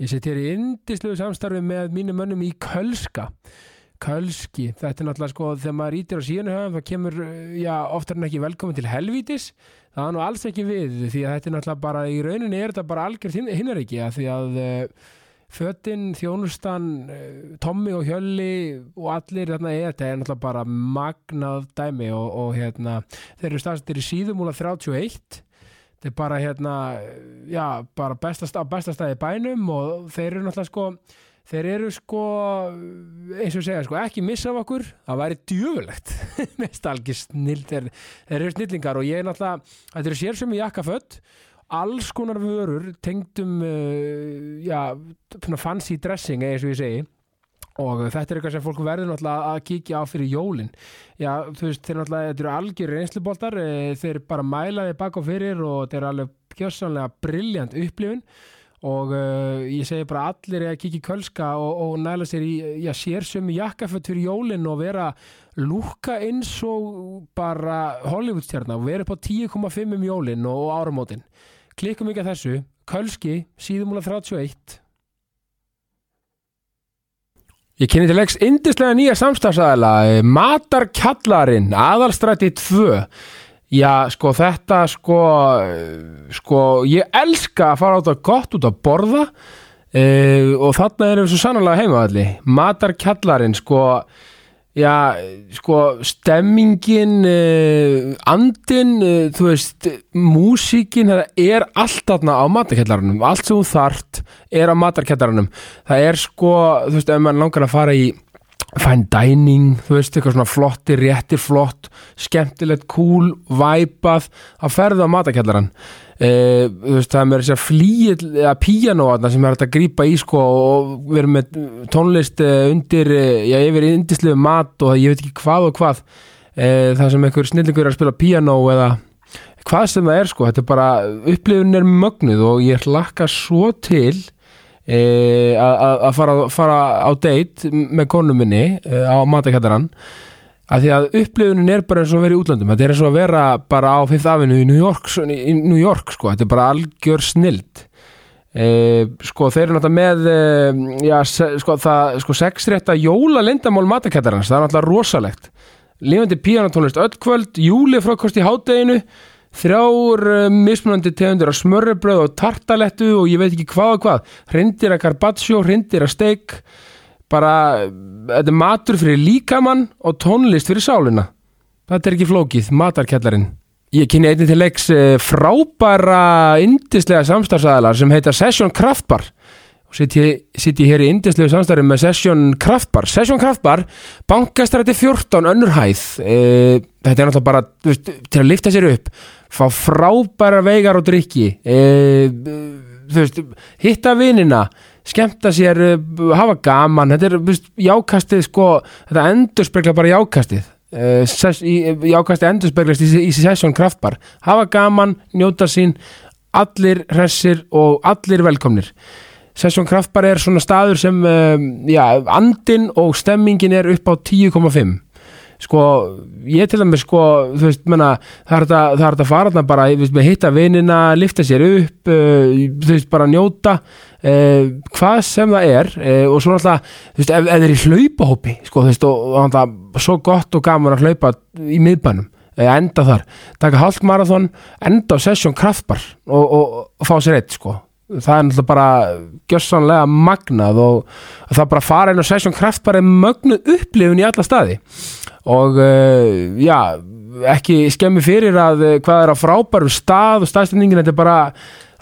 Ég sitt hér í indisluðu samstarfi með mínum mönnum í Kölska. Kölski, þetta er náttúrulega sko, þegar maður ítir á síðan höfum, það kemur, já, oftar en ekki velkomin til helvítis. Það er nú alls ekki við, því að þetta er náttúrulega bara, í rauninni er þetta bara algjörð hinnar ekki, að því að uh, fötin, þjónustan, uh, Tommi og Hjölli og allir þarna er þetta er náttúrulega bara magnað dæmi og, og hérna, þeir eru staðstir í síðumúla 31 þetta er bara hérna já, bara bestast, á bestastæði bænum og þeir eru náttúrulega sko þeir eru sko eins og segja sko, ekki missa af okkur. Það væri djöfulegt mest algjör snill, þeir, þeir eru snillingar og ég er náttúrulega, þetta eru sér sem í jakkafött alls konar vörur tengdum uh, já, fancy dressing eins og ég segi og þetta er eitthvað sem fólk verður náttúrulega að kíkja á fyrir jólin. Já, þú veist, þeir náttúrulega, þetta eru algjör reynsluboltar, eh, þeir bara mælaði bak og fyrir og þetta er alveg kjössanlega brilljant upplifun. Og uh, ég segi bara allir að kíkja í kölska og, og næla sér í já, sér sömu jakkafött fyrir jólin og vera lúka eins og bara Hollywoodstjarnar og vera upp á 10,5 um jólin og, og áramótin. Klikkum ekki að þessu, kölski síðumúla 31 Ég kynni til leiks indislega nýja samstagsæðala Matarkjallarinn aðalstræti 2 Já, sko þetta sko sko ég elska að fara át að gott út að borða uh, og þarna erum við svo sannlega heimaðalli Matarkjallarinn sko já, sko stemmingin uh, andin uh, þú veist, músíkin það er allt þarna á matarkjallarunum. Allt sem þú þart er á matarkjallarunum. Það er sko, þú veist, ef mann langar að fara í fine dining, þú veist, eitthvað svona flotti, réttir flott, skemmtilegt, cool, væpað að ferða á matakjallaran þú veist, það er með þess að flýið eða píjanóðna sem er hægt að grípa í sko og erum með tónlist undir, já, yfir indislu mat og ég veit ekki hvað og hvað. E, það sem einhver snillingur er að spila píjanó eða hvað sem það er sko, þetta er bara upplifun er mögnuð og ég hlakka svo til að fara, fara á date með konu minni á matakættaran að því að upplifunin er bara eins og að vera í útlandum þetta er eins og að vera bara á Fifth Avenue í New York, í New York sko. þetta er bara algjör snild. E, sko þeir eru náttúrulega með e, já, se, sko það sko sexrétta jóla lindamál matakættarans það er náttúrulega rosalegt. Lifandi píanatónlist öll kvöld, júli frákost í hádeginu þrjár uh, mismunandi tegundir af smörrebröð og tartalettu og ég veit ekki hvað og hvað. Hrindir að carpaccio, hrindir að steik bara, þetta er matur fyrir líkamann og tónlist fyrir sálina. Þetta er ekki flókið, matarkjallarinn. Ég kynni einnig til leiks uh, frábæra indislega samstarfsæðalar sem heita Session Kraftbar og sitt ég hér í indislegu samstarfi með Session Kraftbar Session Kraftbar, bankastræti 14 önnur hæð. E, þetta er náttúrulega bara veist, til að lifta sér upp fá frábæra veigar og drikki e, veist, hitta vinina skemmta sér, hafa gaman. Þetta er veist, jákastið sko, þetta endur spekla bara jákastið. E, jákastið endur speklast í, í Session Kraftbar. Hafa gaman, njóta sín allir hressir og allir velkomnir. Session Kraftbar er svona staður sem um, já, andin og stemmingin er upp á 10,5 sko, ég til dæmis sko, þú veist, menna, það er þetta þetta faraðna bara, veist, hitta vinina lifta sér upp, uh, þú veist, bara njóta uh, hvað sem það er uh, og svo náttúrulega þú veist, ef það er í hlaupahópi sko, þú veist, og, og náttúrulega svo gott og gaman að hlaupa í miðbænum enda þar, taka halkmarathon enda á Session Kraftbar og, og, og fá sér eitt, sko. Það er náttúrulega bara gjössanlega magnað og það bara fara inn á Session Kraft bara mögnuð upplifun í alla staði. Og uh, já, ekki skemmi fyrir að hvað er á frábærum stað og staðstendingin, þetta er bara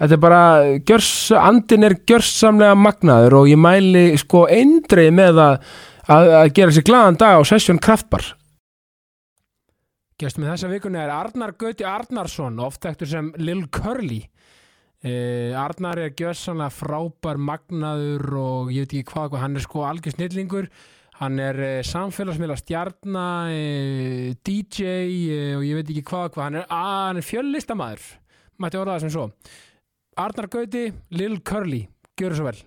þetta er bara, gjörs, andin er gjörsamlega magnaður og ég mæli sko eindreið með að, að, að gera sér glaðan dag á Session Kraftbar. Gestum með þessa vikuna er Arnar Gauti Arnarsson, oftektur sem Lil Curly. Uh, Arnar er gjössanlega frábær magnaður og ég veit ekki hvað, hann er sko algjör snillingur. Hann er uh, samfélagsmiðla stjarnar uh, DJ og ég veit ekki hvað, hann er, hann er fjöllistamæður. Mætti orða það sem svo Arnar Gauti, Lil Curly. Gjör það svo vel.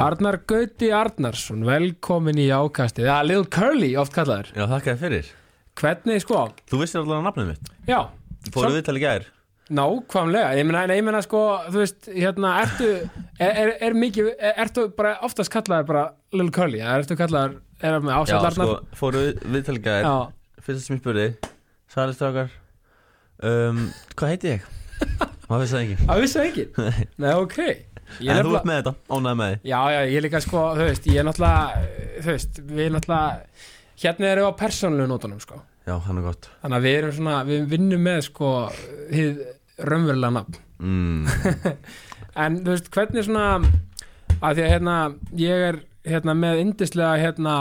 Arnar Gauti Arnarsson, velkomin í ákastið Já, Lil Curly, oft kallaður. Já, þakka þér fyrir. Hvernig, sko, Þú vissir allavega nafnið mitt. Já. Fóru viðtali gær Nákvæmlega, ég meina, ég meina sko, þú veist, hérna, ertu, er, er, er mikið, er, ertu bara oftast kallaður bara Lil Curly, eða ertu kallaður, er það með Já, ásætlarnar? sko, fóru við- viðtali gær Já, Fyrsta sem ég spurði Sælistrákar um, Hvað heiti ég? Maður vissi það ekki. Það vissi það ekki, nei, ok. Ég En þú ert með þetta, ánæði með þig. Já, já, ég líka sko, þú veist, ég er náttúrulega, þú veist, við erum náttúrulega, hérna erum við á persónulegu nótunum, sko. Já, hann er gott. Þannig að við erum svona, við vinnum með, sko, hið raunverulega nafn. mm, En, þú veist, hvernig svona, að því að, hérna, ég er, hérna, með indislega, hérna,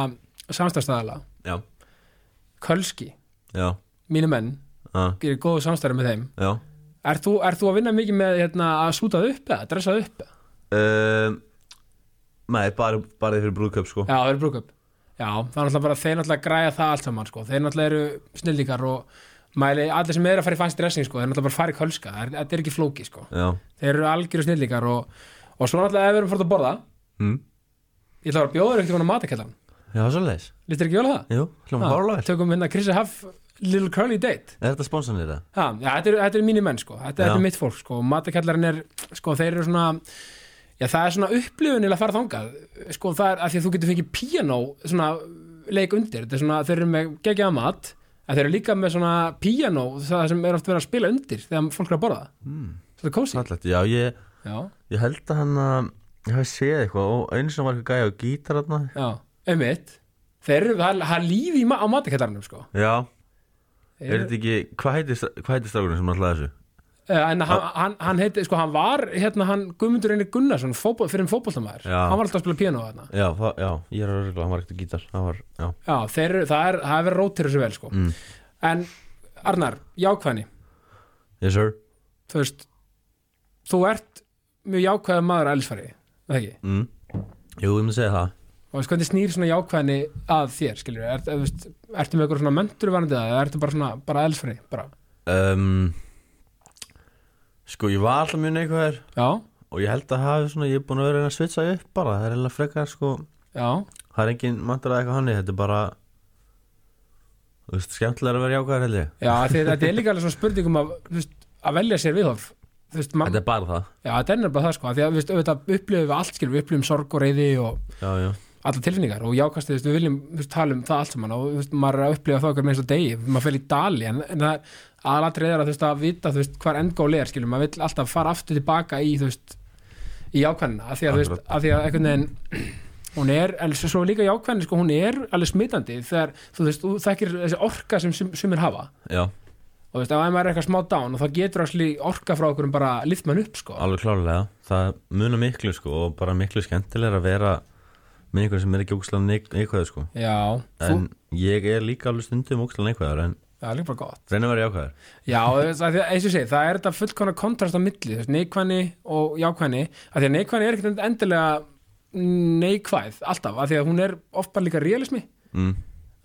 samstæðstæðala, Já, Kölski, já, mínu menn, já, gerir góðu samstæði með þeim. já. Er þú, er þú að vinna mikið með, hérna, að súta það upp eða, dressa það upp? Eða? um, Nei, bara, bara fyrir brúðköp sko. Já, það eru brúkup Já, það er náttúrulega bara, þeir náttúrulega græja það allt saman sko. þeir náttúrulega eru snillíkar og mæli, allir sem eru að fara í fannst dressing sko, þeir náttúrulega bara fara í kölska, er, þetta er ekki flóki sko. Já, þeir eru algjöru snillíkar og, og svo náttúrulega ef við erum fórt að borða mm. ég ætla að vera bjóður ekkert á matakellan já svo leiðis Lítur ekki vel á það? Jú, hljóma Já, hárlega Tökum hérna Chrissy Huff Little Curly Date Er þetta sponsanir það? ha, já, þetta, er, þetta er mínir menn sko, þetta, þetta er mitt fólk sko. matakellarinn er, sko, þeir eru svona já, það er svona upplifun að fara þangað sko, það er að því að þú getur fengið piano svona leik undir þetta er svona, þeir eru með geggjaða mat en þeir eru líka með svona piano það sem er oft verið að spila undir þegar fólk er að borða Mm. þetta er kósi já, ég, já, ég held að hann að Ég hafi séð eitthvað og einu sem var eitthvað gæja á gítar já, einmitt þeir eru, það er- það er lífi á matakellarinn sko. Já, er eru- þetta ekki hvað heitir strákurinn sem alltaf þessu? Eh, en hann, hann, hann heiti, sko, hann var hérna, hann Guðmundur Einir Gunnarsson fótbol, fyrir en fótboltamæður, Já. hann var alltaf að spila piano þarna Já, það, já, ég er að regla, hann var ekkert gítar var, já Já, þeir, það er, það er verið rótir þessu vel sko. mm. En Arnar, jákvæðni Yes sir Þú veist Þú ert mjög jákvæða maður að elsfari Það ekki? mm. Jú, ég myndi segja það Og veist hvernig snýr svona jákvæðni að þér veist, Ertu með eitthvað svona mentur varandi það eða ertu bara svona, bara elsfari bara? um, Sko, ég var alltaf mjög neikvæður. Já, Og ég held að hafi svona, ég er búin að vera að svitsa upp bara. Það er eiginlega frekar, sko já, Það er engin mantur að eitthvað hannig Þetta er bara Þú veist, skemmtilega að vera jákvæður held ég. Já Þetta er líka alveg svona spurningum að, að velja sér viðhorf. Veist, Þetta er bara það. Já, þetta er nefnilega það sko. Því að veist, auðvitað upplifum við allt skilur Við. Upplifum sorg og reyði og Já, já. alla tilfinningar. Og veist, við viljum veist, tala um það allt saman. Og maður er að upplifa það okkur með eins og degi, maður fer í dali en, en það aðalatrið er að þú veist að vita þú veist hvar endgól er, skilur, maður vill alltaf fara aftur tilbaka í, þú veist í jákvæðina, af því að þú veist, af því að einhvern veginn hún er, en svo líka jákvæðin sko, hún er alveg smitandi þegar þú veist, þú þekkir þessi orka sem sum- sumir hafa. Já, og þú veist, ef maður er eitthvað smá down og þá getur allir orka frá okkur bara lift mann upp, sko. Alveg klárlega. Það munar miklu, sko Og bara miklu skemmtilega að vera Með einhverjum sem er ekki ógslag neikvæður, sko. Já, þú, En ég er líka alveg stundum ógslag neikvæður En það er líka bara gott. Reyna að vera jákvæður. Já, þú veist, af því að- eins og segi, það er þetta fullkona kontrast á milli, neikvæðni og jákvæðni, af því að neikvæðni er ekkert endilega neikvæð alltaf, af því að hún er oft bara líka realismi, mm,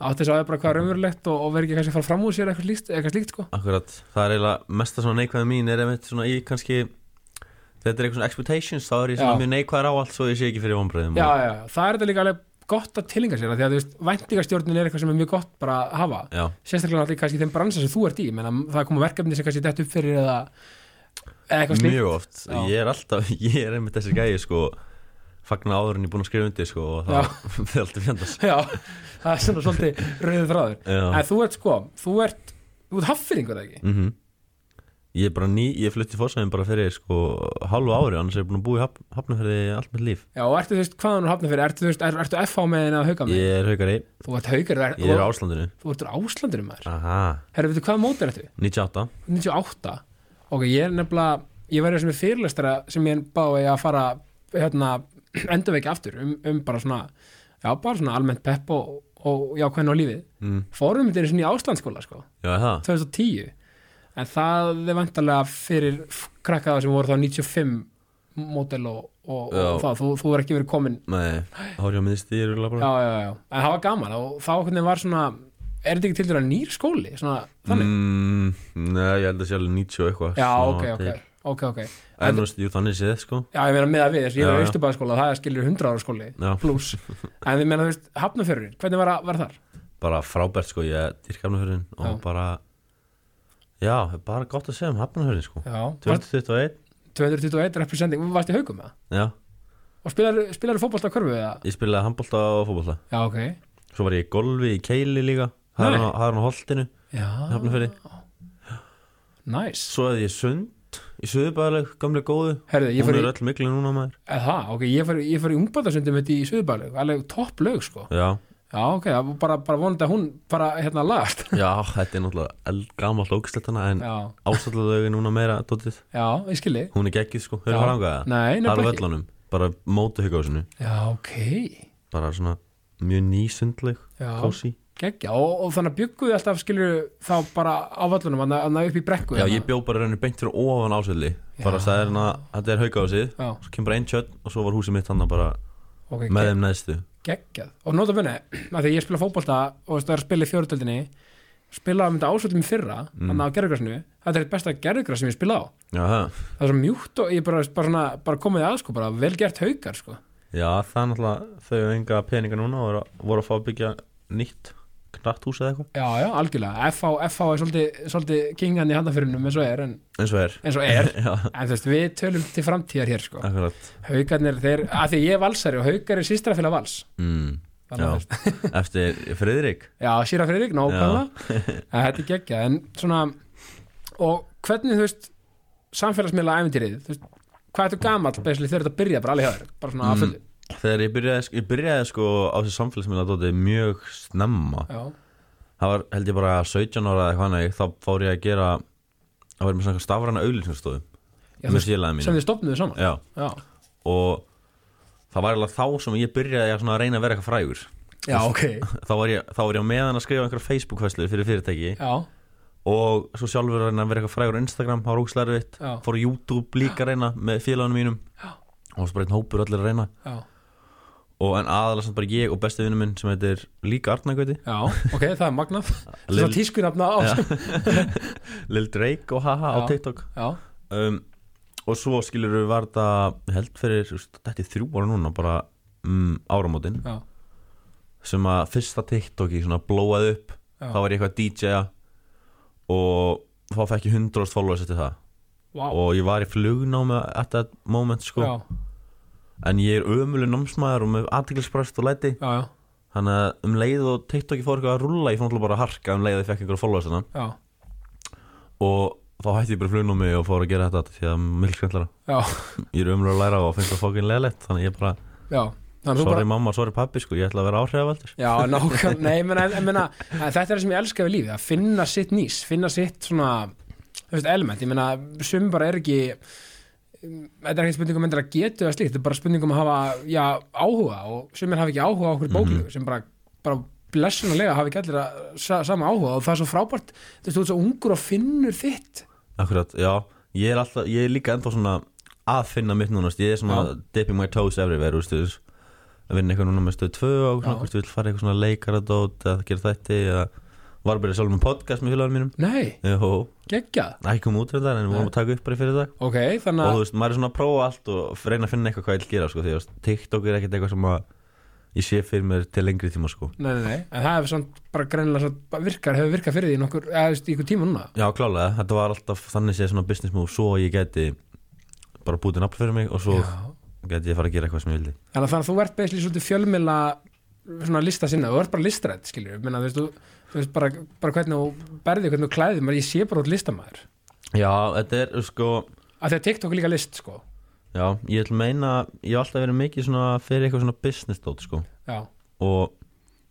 átt þess að það er bara hvað er raunverulegt og, og verður ekki kannski að fara fram úr sér eitthvað slíkt, eitthvað slíkt sko. Akkurat, það er eiginlega mesta svona neikvæða mín Er einmitt svona í kannski Þetta er eitthvað svona expectations Þá er ég svona mjög neikvæður á allt Svo ég sé ekki fyrir vonbröðum Já, já, já, það er þetta líka alveg gott að tilinga sér, af því að þú veist, væntingastjórnin er eitthvað sem er mjög gott bara að hafa, já, sérstaklega náttúrulega kannski þeim bransa sem þú ert í, menn það koma verkefni sem kannski dett upp fyrir eða eitthvað slíkt. mjög oft Já. Ég er alltaf, ég er einmitt þessi gæi sko Fagna áður en ég er búin að skrifa undir sko Og það er alltaf fjandast Já, það er svona svolítið rauðið þráður. En þú ert sko, þú ert, þú ert haffyringur ekki? mhm Ég er bara ný, ég flutti fórsæðin bara fyrir sko hálfu ári, annars er ég búin að búa í haf, hafnafyrði allt mitt líf. Já, og ertu þú veist, hvaðan úr hafna fyrir? Ertu þú veist, er, ertu FH með en að hauka með? Ég er haugari, Þú ert haukar, er, ég er á og, Áslandinu. þú ert úr Áslandurum maður. Aha, Herru, veitu, hvaða mót er þetta? 98. 98? Ok, ég er nefnilega, ég verður sem er fyrirlestara sem ég báði að fara, hérna, endurvekja aftur um, um bara svona, já, bara svona almennt pepp og, og já, hvernig á lífið. Mm. Fórum þetta einu sinni í Áslandsskóla, sko, Já, er það? 2010. En það er vantarlega fyrir krakkaða sem voru þá 95 mótel og, og, og það, þú, þú er ekki verið komin Nei, hárjá minnsti ég er bara. já, já, já, en það var gaman og þá hvernig var svona, er þetta ekki til dæra nýr skóli, svona, þannig? Mm, nei, ég held að sé alveg 90 og eitthvað. já, ok, ok, til. ok, ok En þú veist, jú, þannig séð, sko. Já, ég meina með að við, ég er já. austurbæðaskóla það er skilur 100 ára skóli pluss en ég meina, þú veist, hafnafjörður, hvernig var að vera þar? Bara frábært, sko, ég dýrka hafnafjörðin og bara Já, bara gott að segja um hafnafjörðin, sko. Já, varst 2021, 221 representing, varst í haugum með það? já. Og spilar, spilar fótbolta á körfu eða? Ég spilaði handbolta og fótbolta. Já, ok. Svo var ég í golfi í keili líka. Hann á- Já, Hafnarfirði. Næs Svo hefði ég sund í Suðubæðaleg, gamlega góðu. Herðu, ég Hún fór í, er öll miklu núna maður. Eða það, ok, ég fór, ég fór í ungbæðasundum þetta í Suðbælaug, alveg topp lög, sko. Já, Já, ok, það var bara, bara vonandi að hún bara, hérna, lagast. Já, þetta er náttúrulega gamalt ógisleitana En Já, ásætlaðu núna meira dótið já, ég skilji Hún er geggið sko, hefur Já. það rangaða Nei, Það er nefnilega ekki. völlunum, bara mótu hugásinu Já, ok. Bara svona mjög nýsundleg, Já, kósi geggja og, og þannig bygguðu alltaf skilur þá bara á völlunum að ná upp í brekku Já, hérna. ég bjó bara raunin beint fyrir ofan ásöldi Bara Já. stæðirna, þetta er haugásið Svo kemur bara einn tjötn og svo var húsið mitt hann bara ok, með þeim neðstu geggjað. Og nota benni, að því ég spila fótbolta og það er að spila í fjóruðöldinni spila um þetta ásvöldum fyrra Mm. þannig á gerðugrasinu, þetta er eitt besta gerðugras sem ég spila á, Já, það er svo mjúkt og ég bara, bara, svona, bara komið að sko, bara vel gert haukar sko. Já, það er náttúrulega, þau enga peninga núna og voru að fá að byggja nýtt knatt hús eða eitthvað. Já, já, algjörlega, FH, FH er svolítið, svolítið kingan í handafyrinum eins og er en, eins og er. Eins og er, en þú veist, við tölum til framtíðar hér sko, haukarnir þeir, að því ég er valsari og haukar er sýstrafélag vals. Mm, Já, eftir Friðrik? Já, Sýra Friðrik, nákvæmlega. Þetta er geggjað, en svona og hvernig, þú veist samfélagsmiðla æfintýrið, þú veist hvað ertu gamall, basically, þegar þetta byrja bara alveg hjá þér? Bara svona Mm. fullu Þegar ég byrjaði, ég byrjaði sko á þessi samfélagsmiðla mjög snemma. Já, Það var held ég bara 17 ára eða annað þá fór ég að gera að vera með svona stafræna mínu. sem þið stopnuðu saman? Já, Já, og það var alveg þá sem ég byrjaði að, reyna að vera eitthvað frægur. Já ok. Þá var ég, þá var ég meðan að skrifa einhverja Facebook-fæslu fyrir fyrirtæki. Já, og svo sjálfur að reyna að vera eitthvað frægur á Instagram, það var Já. fór á YouTube líka að reyna með félagunum mínum. Já. og svo bara einn hópur allir að reyna. Já, og en aðalega samt bara ég og besti vinnu minn sem heitir líka Arnagöti já, ok, það er magnað. Lil- Svo tískunafna á. Lil Drake og haha á Já. TikTok. Já, um, og svo skilur við ég held fyrir, þetta er þrjú ára núna bara um, áramótin. Já, sem að fyrsta TikToki svona blóaði upp. Já. Þá var ég eitthvað DJ-a og þá fekk ég 100 followers eftir það. Vá, og ég var í flugnámi at that moment sko. Já, en ég er ömuleg námsmaður og með aðtiklisprest og læti. Já, já, þannig að um leið og TikToki fór eitthvað að rulla ég fór náttúrulega bara að harka um leið að ég fekk einhverja followers já, og þá hætti ég bara flugnámi og fór að gera þetta því að mjög skemmtlara ég er ömuleg að læra og finnst það fókin leðlegt þannig ég bara, sorry bara, mamma, sorry pappi sko ég ætla að vera áhrifavaldur. Já, nákvæm, nei, menn, en, en, menna, en þetta er það sem ég elska við lífið, að finna sitt nýs, finna sitt svona, þetta er ekki spurning um endur að getu eða slíkt, þetta er bara spurning um að hafa, já, áhuga og sumir hafa ekki áhuga á okkur bóklegu, sem bara, bara blessunarlega hafa ekki allir að, sa, sama áhuga og það er svo frábært, þú veist, þú ert svo ungur og finnur þitt, akkurat, já, ég er alltaf ég er líka ennþá svona að finna mitt núna ég er svona Já. dipping my toes everywhere þú veist, að vinna eitthvað núna með stöð 2 og svona, ég vil fara eitthvað svona leikaradót eða gera þetta eða var bara sjálf með podcast með félagarnir mínum. Nei, geggjað, ekki kom út þetta en við vorum að taka upp bara fyrir dag. Ok, þannig og að, þú veist, maður er svona að prófa allt og reyna að finna eitthvað hvað ég vil gera sko, því að TikTok er ekkert eitthvað sem að ég sé fyrir mér til lengri tíma sko. nei, nei, nei, en það hefur samt bara greinilega samt, bara virkar, hefur virkað fyrir því nokkur, eða, þú veist, í ykkur tíma núna, Já, klálega, þetta var alltaf þannig séð svona business move svo ég geti bara búið til nafn fyrir mig og svo Já. geti ég fara að gera eitthvað sem ég vildi. Þannig að þú ert basically svolítið fjölmila svona lista sinna, þú ert bara listrætt skiljur, minna, þú veist, þú, þú veist bara, bara hvernig þú berði, hvernig þú klæðir, maður ég sé bara út listamæður, Já, þetta er sko að TikTok er líka list, sko. Já, ég vil meina ég hef alltaf verið mikið svona fyrir eitthvað svona business dót sko. Já, og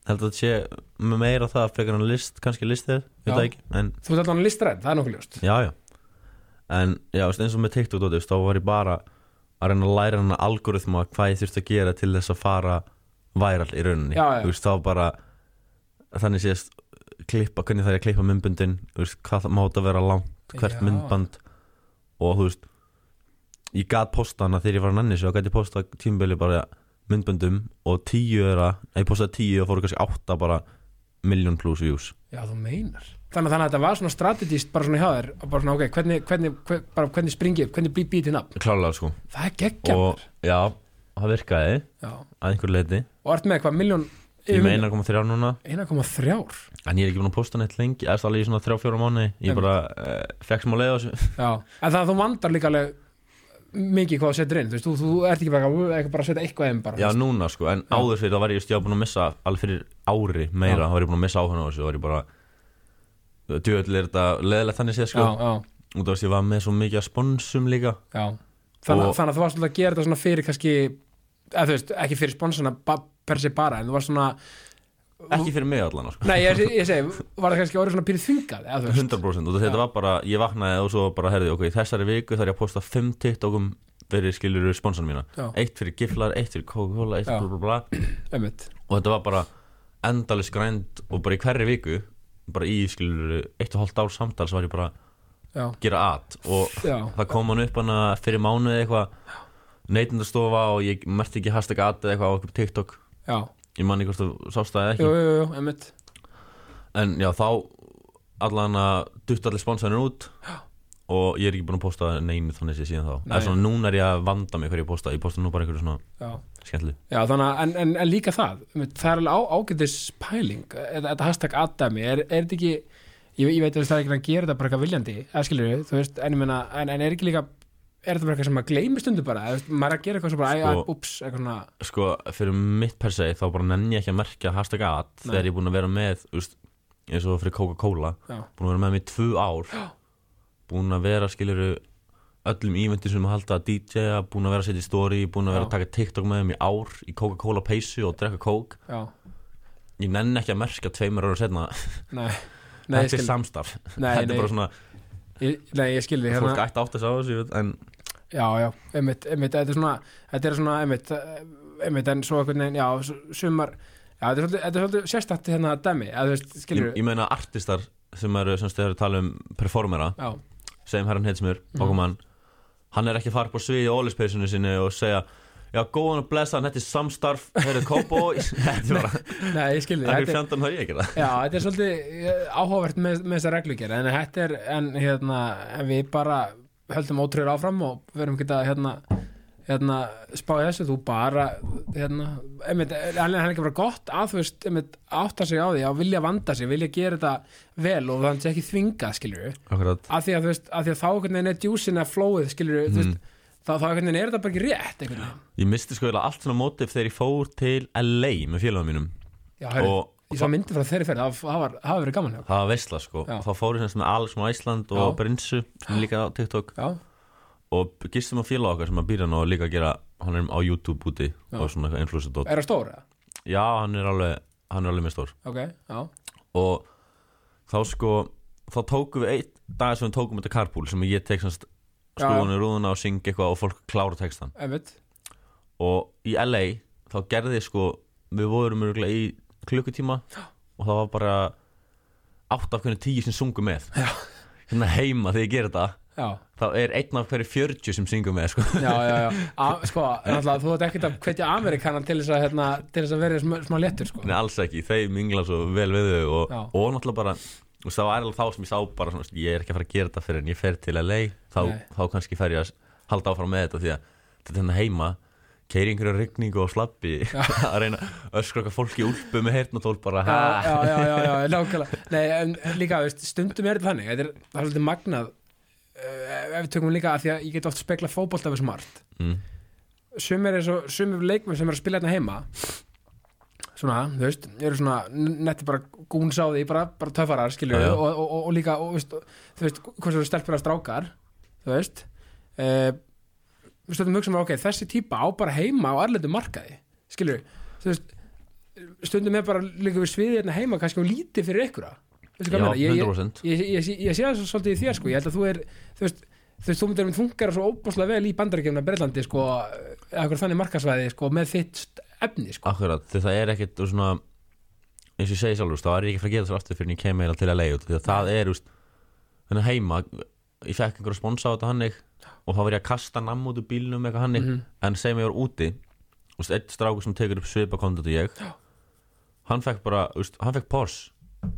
held að þetta sé með meira það frekar en list, kannski list ég veit það ekki en þú ert alveg listrætt, það er nokkuð ljóst. Já, já. En já, veist, eins og með TikTok dót, þá var ég bara að reyna að læra hana algoritma hvað ég þurfti að gera til þess að fara væral í rauninni, Já, já. veist, þá bara þannig sést klippa, hvernig það er að klippa myndbundin veist, hvað það mátt að vera langt hvert Já. myndband. Og þú veist ég gat posta hana þegar ég var að nanni svo og gæti posta tímabili bara myndböndum og tíu er að, ég postaði tíu og fóru kannski átta bara miljón plus views. Já, þú meinar, þannig, þannig að þetta var svona strategist bara svona hjá þér og bara svona ok, hvernig, hvernig, hvernig, hvernig springi upp, hvernig bý býti nafn? Klálega sko. Það er geggja og já, það virkaði já. að einhver leiti og ert með hvað, miljón ég með 1,3 núna. 1,3 en ég er ekki búin að posta neitt lengi eða alveg í svona 3-4 mánu ég bara uh, fekk smá leið á þessu. Já, en það að þú vandar líka alveg mikið hvað þú setur inn, þú veist, þú, þú ert ekki bara, ekki bara að setja eitthvað inn bara já núna sko, en áður fyrir það var ég, var búin að missa alveg fyrir ári meira, Já. þá var ég búin að missa áhuga á þessu þá var ég bara djöðl er þetta leðilegt þannig séð sko. Já, já, og þú veist ég var með svo mikið að sponsum líka. Já þannig, Og- þannig að þú varst að gera þetta svona fyrir kannski eða þú veist, ekki fyrir sponsana per se bara, en þú varst svona ekki fyrir mig allan sko. nei, ég, ég segi, var það kannski orðið svona þú veist? 100% og þetta var bara, ég vaknaði og svo bara herði, ok, þessari viku þarf ég að posta 5 TikTokum fyrir skilur sponsorinn mína. Já. eitt fyrir giflar, eitt fyrir Coca-Cola eitt fyrir bla bla bla. Og þetta var bara endalis grænd og bara í hverri viku bara í skilur eitt og hálft ár samtal svo var ég bara já, gera at og já, það kom hann upp hana fyrir mánuði eitthvað neytundastofa og ég merti ekki hashtag at eða eitthvað á eitthvað TikTok. Já. Ég man ekki hvort þú sást það eða jú, ekki. Jú, jú, einmitt. En já þá allan að dutt allir sponsorinn út og ég er ekki búin að posta neinu þannig sé síðan þá. Nei. eða svona núna er ég að vanda mig hverju ég posta. Ég posta nú bara einhverju svona skemmtli en, en, en líka það það er alveg á, ágætis pæling. Þetta hashtag Adami, er, er þetta ekki ég, ég veit að það er ekki að gera þetta bara eitthvað viljandi skilur veist, en ég meina en, en er ekki líka, er þetta bara eitthvað sem maður gleymi stundu bara, veist, maður er að gera eitthvað sem bara, Sko- ups, eitthvað svona. Sko fyrir mitt per se þá bara nenni ég ekki að merkja hashtag at Nei. þegar ég er búin að vera með úst, eins og fyrir Coca-Cola búin að vera með mig í tvö ár búin að vera skiluru öllum íventir sem að halda að DJ-a búin að vera að setja í story, búin að vera Já. að taka TikTok með þeim í ár í Coca-Cola peysu og drekka Coke. Já, ég nenni ekki að merkja tveimur ára setna nei ég þetta er skil, samstarf. Nei, þetta er bara svona, ég, nei, ég skil því fólk hérna, ætti átt að sá þessu ég en já, já, einmitt, einmitt þetta er svona, þetta er svona, einmitt einmitt, en svo einhvern veginn, já, sumar já, þetta er svolítið, þetta er svolítið sérstætt hérna dæmi, að þú veist, ég, skilur ég meina artistar sem eru, sem stöður að tala um performera, já, segjum herran Heitsmur Mhm. Pokémon, hann er ekki að fara upp á sviði í ólispeysinu sinni og segja já, góðan að blessa, þetta er samstarf þetta er bara nei, ég skil því það er er, fjandan það ég ekki það já, þetta er svolítið eh, áhugavert með, með þessa reglugjör en þetta er, en hérna en við bara höldum ótrúður áfram og verum að hérna hérna, spáði þessu, þú bara hérna, einmitt, hann er ekki bara gott að þú veist, einmitt, átta sig á því að vilja vanda sig, vilja gera þetta vel og þannig ekki þvingað, við Akkurat. af því að þú veist, af því að þá veginn er djúsin að flóið, skilur við, þú Mm. veist þá einhvern veginn er þetta bara ekki rétt einhvern veginn, ég misti sko allt svona mótif þegar ég fór til LA með félagum mínum. Já, herri, og, ég svo myndi frá þeirri ferð, það, það það var verið gaman það var veistla sko. Já. þá fór ég sem með Alex frá Ísland og. Brinsu sem er líka á TikTok. Já, og gistum á félag okkar sem að býra hann og líka að gera hann er á YouTube úti og svona eitthvað influencer er það stóra? já, hann er alveg, hann er alveg með stór. Ok, já, og þá sko þá tókum við einn dag sem við tókum þetta carpool sem ég tek semst Skrúðunni rúðuna og syng eitthvað og fólk klára textan einmitt. Og í LA þá gerði sko við vorum í klukkutíma og það var bara átt af hvernig tíu sem sungu með. Já. hérna heima þegar ég ger þetta já, þá er einn af hverju 40 sem syngur með sko. já, A, sko, náttúrulega, þú ert ekkert að hvetja Amerikanan til þess að, hérna, til þess að vera smá, smá léttur, sko. Nei, alls ekki, þeir mingla svo vel við þau og, og náttúrulega bara veist, það var alveg þá sem ég sá bara svona, ég er ekki að fara að gera þetta fyrir en ég fer til LA þá, þá kannski fer ég að halda áfram með þetta því að þetta er hérna heima keiri einhverju rigningu og slappi að reyna öskra okkar fólk í úlpu með heyrnatól bara já, já, já, já, já, nákvæmlega. Nei, en líka, veist, stundum er þetta þannig þetta er, það er svolítið magnað uh, ef við tökum líka að því að ég get oft spekla fótbolt af þessu margt. Mm, sumir sumir leikmenn sem er að spila hérna heima svona, þú veist, eru svona netti bara gúns á því, bara, bara töffarar skilur Já, já. og, og, og, og líka þú veist, hvað svo stelpur að strákar þú veist uh, við stöndum hugsa mér, ok, þessi típa á bara heima á erlendu markaði skilur, þú veist stundum er bara líka við sviðið hérna heima kannski og lítið fyrir ykkur hvað ég ég, ég, 100% ég, sé það svo svolítið í þér sko, ég held að þú er þú veist, þú veist, þú myndir að fungera svo óbúslega vel í bandaríkjumna Breitlandi sko, eða eitthvað þannig markasvæði sko, með þitt efni sko. Akkurat, það er úr svona eins og ég segi sjálfur, þá er ekki fara að gera þessu aftur fyrir en ég kem meira til að leiða því að það er, þannig heima ég fekk einhver að sponsa á þetta hannig og þá var ég að kasta namm út úr bílnum eitthvað hannig, Mhm. en segjum ég var úti úst, eitt strákur sem tekur upp svipa kontot og ég hann fekk bara, úst, hann fekk Porsche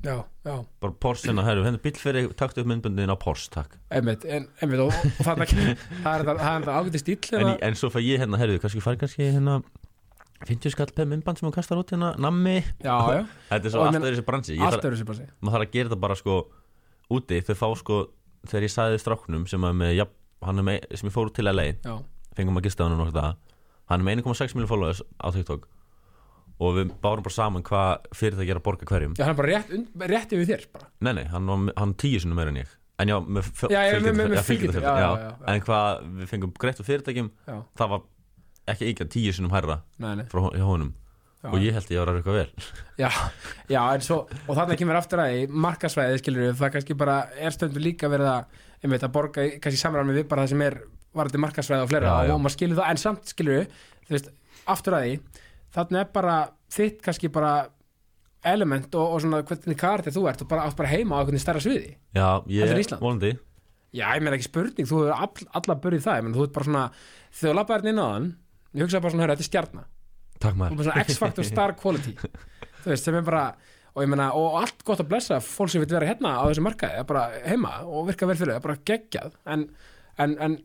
já, já bara Porsche hérna, herru, henni bíl fyrir taktu upp myndbundin á Porsche, takk einmitt, en, einmitt og, og það er það er þetta ágæti stíl en, hérna. en svo fæ ég hérna, herru, kannski fari kannski hérna 50 skall per myndband sem hún kastar út hérna, nammi. Já, já, þetta er svo Og alltaf þessi bransi. Ég allt þarf- eru sér bara sig maður þarf að gera þetta bara sko úti, þau fá sko þegar ég sagði stráknum sem, er með, ja, hann er með, sem ég fór til LA já, fengum að gista hann nokkuð það hann er með 1,6 miljonar followers á TikTok. Og við bárum bara saman hvað fyrirtæki er að borga hverjum. Já, hann er bara rétt, rétt yfir þér bara. Nei nei, hann var hann tíu sinni meira en ég. En já, með, já. en hvað við fengum greitt úr fyrirtækjum. Já, það var ekki ekki tíu sinnum hærra nei, nei. frá honum. Já. og ég held ég var að eitthvað vel. Já, já, en svo, og þarna kemur aftur að því markasvæði, skilur við, það kannski bara er stöndur líka verið að, einmitt, að borga í- kannski samræmi við bara það sem er varandi markasvæði og fleira Já, og maður skilur það, en samt skilur við, þú veist, aftur að því, þarna er bara þitt kannski bara element og, og svona hvernig kartið þú ert og bara átt bara heima á einhvern stærra sviði. já, ég, volandi Já, ég meina ekki spurning, þú hefur all, alla börjið það, ég meina, þú ert bara svona, þegar þú labbaðir inn á þann, ég hugsaði bara svona, hörru, þetta er stjarna. Takk maður. X-Factor star quality. Þú veist, sem er bara og ég meina, og allt gott að blessa fólk sem vil vera hérna á þessu markaði, er bara heima og virka vel fyrir það, er bara geggjað. En, en, en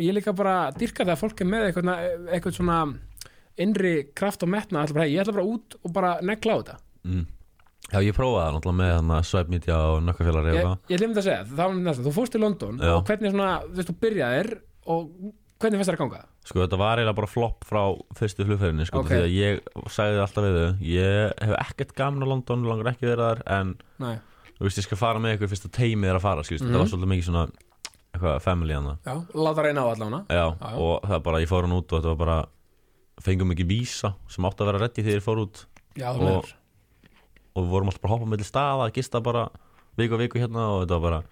ég líka bara dyrka það að fólk er með eitthvað, eitthvað svona innri kraft og metna, ætla bara, hey, ég ætla bara út og bara negla á þetta. Mm. já, ég prófaði það náttúrulega með hann að Media og Nökkafélag ég, ég glemdi að segja, það var næsta, þú fórst til London Já. og hvernig svona, þú veist, þú byrjaðir og hvernig fannst það að ganga? Sko þetta var eiginlega bara flopp frá fyrstu flugferðinni sko, Ok. því að ég sagði alltaf við þau ég hef ekkert gaman á London, langar ekki vera þar en Nei, þú veist ég skal fara með ykkur fyrst að teimið er að fara Mhm. þetta var svolítið mikið svona eitthvað family hann já, láta reyna á allavega Já, Já, já. og það bara, ég fór hann út og þetta var bara fengum ekki vísa sem átti að vera reddi þegar ég fór út Já, þú Og- meður og við vorum alltaf bara að hoppa mellir staða, gista bara viku og viku hérna og þetta var bara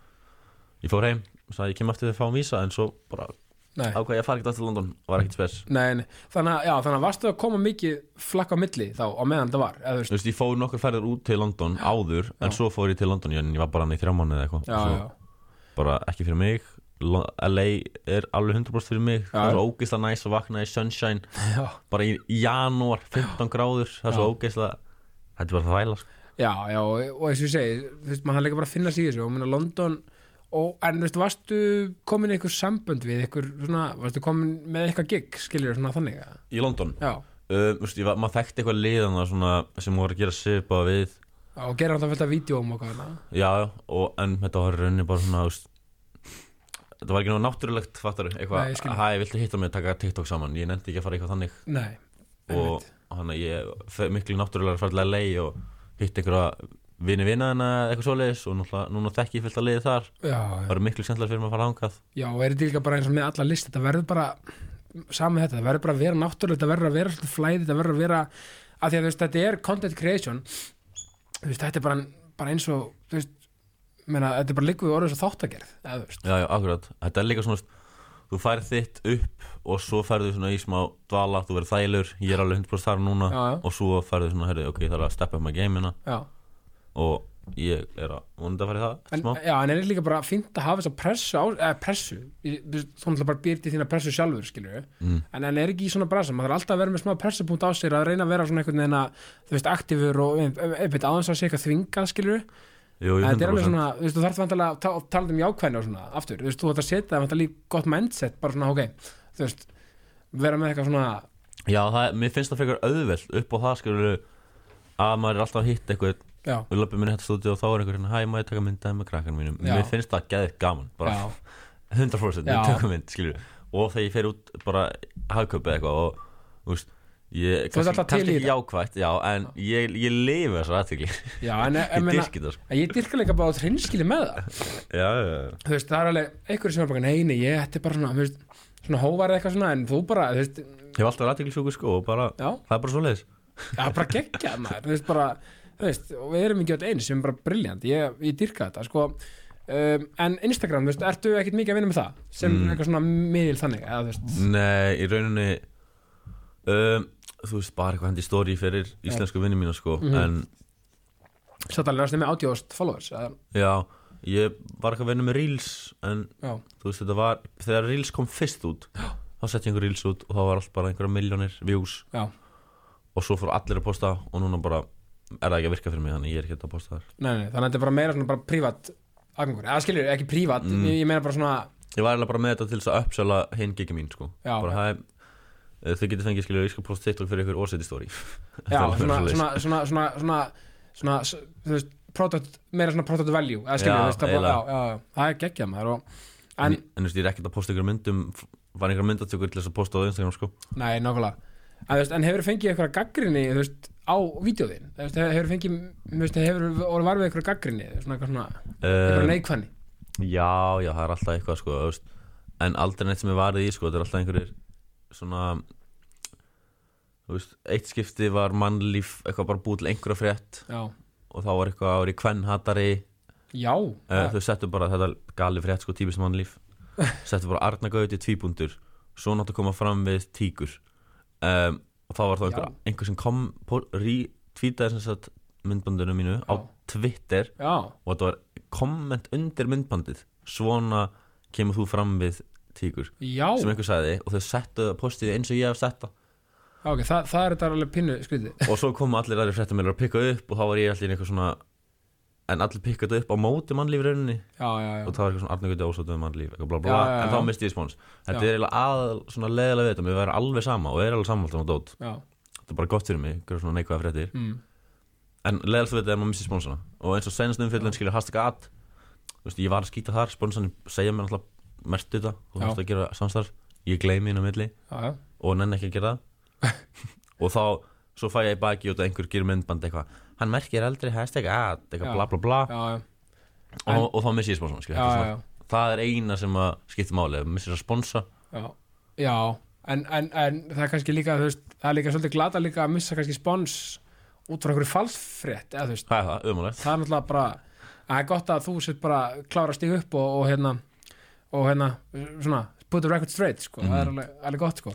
ég fór heim, sagði ég kem eftir því að fá vísa en svo bara ákvað ég að fara ekkert aftur til London, var ekkert spes. Nei, nei. Þannig, að- já, þannig að varstu að koma mikið flakk á milli þá á meðan það var eða, þú veist, ég fór nokkur ferðir út til London áður en Já. svo fór ég til London en ég var bara hann í þrjá mánuði eða eitthvað. Bara ekki fyrir mig. LA er alveg 100% fyrir mig. Það er svo ógeðslega næs að vakna í sunshine. Bara í janúar, 15 gráður það er svo ógeðslega þetta er bara það væla sko. já, já og, og eins og ég segi, þú veist, maður hann líka bara að finna sig í þessu. Og London og, en þú veist, varstu komin í einhver sambönd við einhver svona, varstu komin með eitthvað gig, skiljur svona þannig að, í London, já, uh, ég var, maður þekkti eitthvað liðan svona, sem voru að gera svipa við. Já, og gera alltaf fullt af vídjóum og hana, já, og, en þetta var í rauninni bara svona veist, þetta var ekki náttúrulega náttúrulegt fattar Nei, ég eitthvað, skil. hæ, viltu hitta mig að taka TikTok saman? Ég nefndi ekki að fara eitthvað þannig. Nei, og einmitt. hann að ég fer miklu náttúrulega að fara til LA og hitt einhverja vini vinaðina eða eitthvað svoleiðis og náttúrulega núna þekki ég fullt að liði þar. Já, það eru miklu skemmtilega fyrir mig að fara hangað já, og er þetta líka bara eins og með alla list, þetta verður bara saman þetta, það verður bara að vera náttúrulega þetta verður að vera svolítið flæði, þetta verður að vera að því að þú veist, þetta er content creation. Þú veist, þetta er bara, bara eins og þú veist, meina, þetta er bara líkuð orðið svo þáttagerð, já, já, akkurat, þetta er líka svona þú færð þitt upp og svo færðu svona í smá dvala, þú verður þælur ég er alveg 100% þar núna Já, já. og svo færðu svona, herri, ok, það er að steppa upp með gameina já, og ég er að vonandi að fara í það en, já, en er líka bara fínt að hafa þessa pressu, á, eða pressu? Þú veist, þú náttúrulega bara býrti þína pressu sjálfur skilur Mm. en, en er ekki í svona brasa, maður þarf alltaf að vera með smá pressupunkt á sér að reyna að vera svona einhvern veginn að þú veist, aktífur og einmitt aðeins að sé eitthvað þvingað skilur Jú, en þetta er alveg 100% svona, þú veist, þú þarf vantilega að ta- tala um jákvæðni og svona, aftur, þú veist, þú þarf að setja vantilega gott mindset, bara svona, ok þú veist, vera með eitthvað svona Já, það, mér finnst það frekar auðveld upp á það skilur að maður er alltaf að hitta eitthvað við löpum minni þetta stúdíu og þá er einhver hérna, hæ, má ég taka myndaði með krakkan mínum? Já. mér finnst það geðið gaman, bara já, 100% Já. við tökum mynd, skilur og þegar ég fer út bara hagköpi eitthvað og, þú veist ég, Þú ert alltaf til í kannski ekki þetta. jákvætt, já, en ég, ég lifi þessar aðtekli já, en ég ég, meina, dyrki það, sko en ég dyrka líka bara á trinskili með það. Já, já, já. þú veist, það er alveg einhverju sem er bara, nei, nei, ég ætti bara svona, þú veist, svona hóvarið eitthvað svona, en þú bara, þú veist, ég hef alltaf aðtekli sjúkur sko og bara, já, það er bara svo leiðis já, bara geggjað maður, þú veist, bara, veist, og við erum ekki öll eins, sem er bara briljant, ég, ég dyrka þetta, sko, um, en Instagram, veist, ertu ekkit mikið að vinna með það, sem Mm. eitthvað svona miðil þannig, eða, nei, í rauninni um, þú veist, bara eitthvað hendi stóri fyrir íslensku vinni mína sko Mhm. en satt alveg næstu með átjóðast followers, eða, já, ég var eitthvað að vinna með Reels en já, þú veist þetta var þegar Reels kom fyrst út þá setti ég einhver Reels út og þá var allt bara einhverja miljónir views. Já, og svo fór allir að posta og núna bara er það ekki að virka fyrir mig þannig ég er ekki að posta þar? Nei, nei, þannig að þetta er bara meira svona bara prívat aðgangur, eða skilur, ekki prívat Mm. ég, ég meina bara svona, Ég var eiginlega bara með þetta til þess að uppsala hinn gigi mín sko. Já. bara það er eh, þau getur fengið skilur ég skal posta TikTok fyrir ykkur orðseti story. Já, svona, svona, svona, svona, svona, svona, s- þú veist, product, meira svona product value, eða skilur, Já, þú veist, það, bara, eiginlega. já, já, já, það er geggjað maður og, en, en, en þú veist ég er ekkert að posta ykkur myndum var einhver myndatökur til þess að posta á Instagram sko? Nei, nákvæmlega. En, þú veist, en hefur fengið eitthvað gaggrinni, þú veist, á vídeoðin, veist, hefur fengið veist, hefur orðið varfið eitthvað gaggrinni svona eitthvað svona, eitthvað um, neikvæðni. Já, já, það er alltaf eitthvað sko veist, en aldrei neitt sem er varðið í sko þetta er alltaf einhverjir svona veist, eitt skipti var mannlíf eitthvað bara búið til einhverja frétt já, og þá var eitthvað ári kvennhatari. Já, uh, þau settu bara þetta gali frétt sko típist mannlíf. Settu bara Arnagauti tvíbúndur svo nátt að koma fram við tíkur. Um, og þá var þá einhver, einhver sem kom retweetaði sem sagt myndbandinu mínu á Já. Twitter já, og þetta var komment undir myndbandið. Svona kemur þú fram við tíkur já, sem einhver sagði og þau settu það postið eins og ég hef sett það. Já ok, það, það er þetta alveg pinnu skrítið. Og svo komu allir aðri fréttamælar að pikka upp og þá var ég allir eitthvað svona en allir pikka þetta upp á móti mannlífi rauninni. Já, já, já, og það var eitthvað svona Arnargöti ósóttuð mannlíf eitthvað blá já, en þá misti ég spóns þetta er eiginlega að svona leðilega við þetta mér verður alveg sama og er alveg samanltan á dót. Já. Þetta er bara gott fyrir mig, gera svona neikvæða fréttir. Mm. en leðilega við þetta er að maður missi spónsana og eins og senast umfjöldun skilur hashtag at þú veist, ég var að skýta þar, spónsan segja mér alltaf mest þetta. Þú veist að gera samstarf. Ég gleymi inn á milli. Já, já, og ekki að þá, svo fæ ég baki út að einhver gerir myndband eitthvað hann merkir aldrei hashtag at, eitthvað bla bla bla. Já, já, og, og þá missi ég skilur, já, það er eina sem að skipta máli, missir að sponsa. Já. En, en, en það er kannski líka, veist, það er líka svolítið glata líka að missa kannski spons út frá einhverju falsfrétt, eða veist, það er það, það er náttúrulega bara, það er gott að þú sér bara klára að stíga upp og, og hérna, og hérna, svona, put the record straight, sko, það er alveg, alveg gott, sko.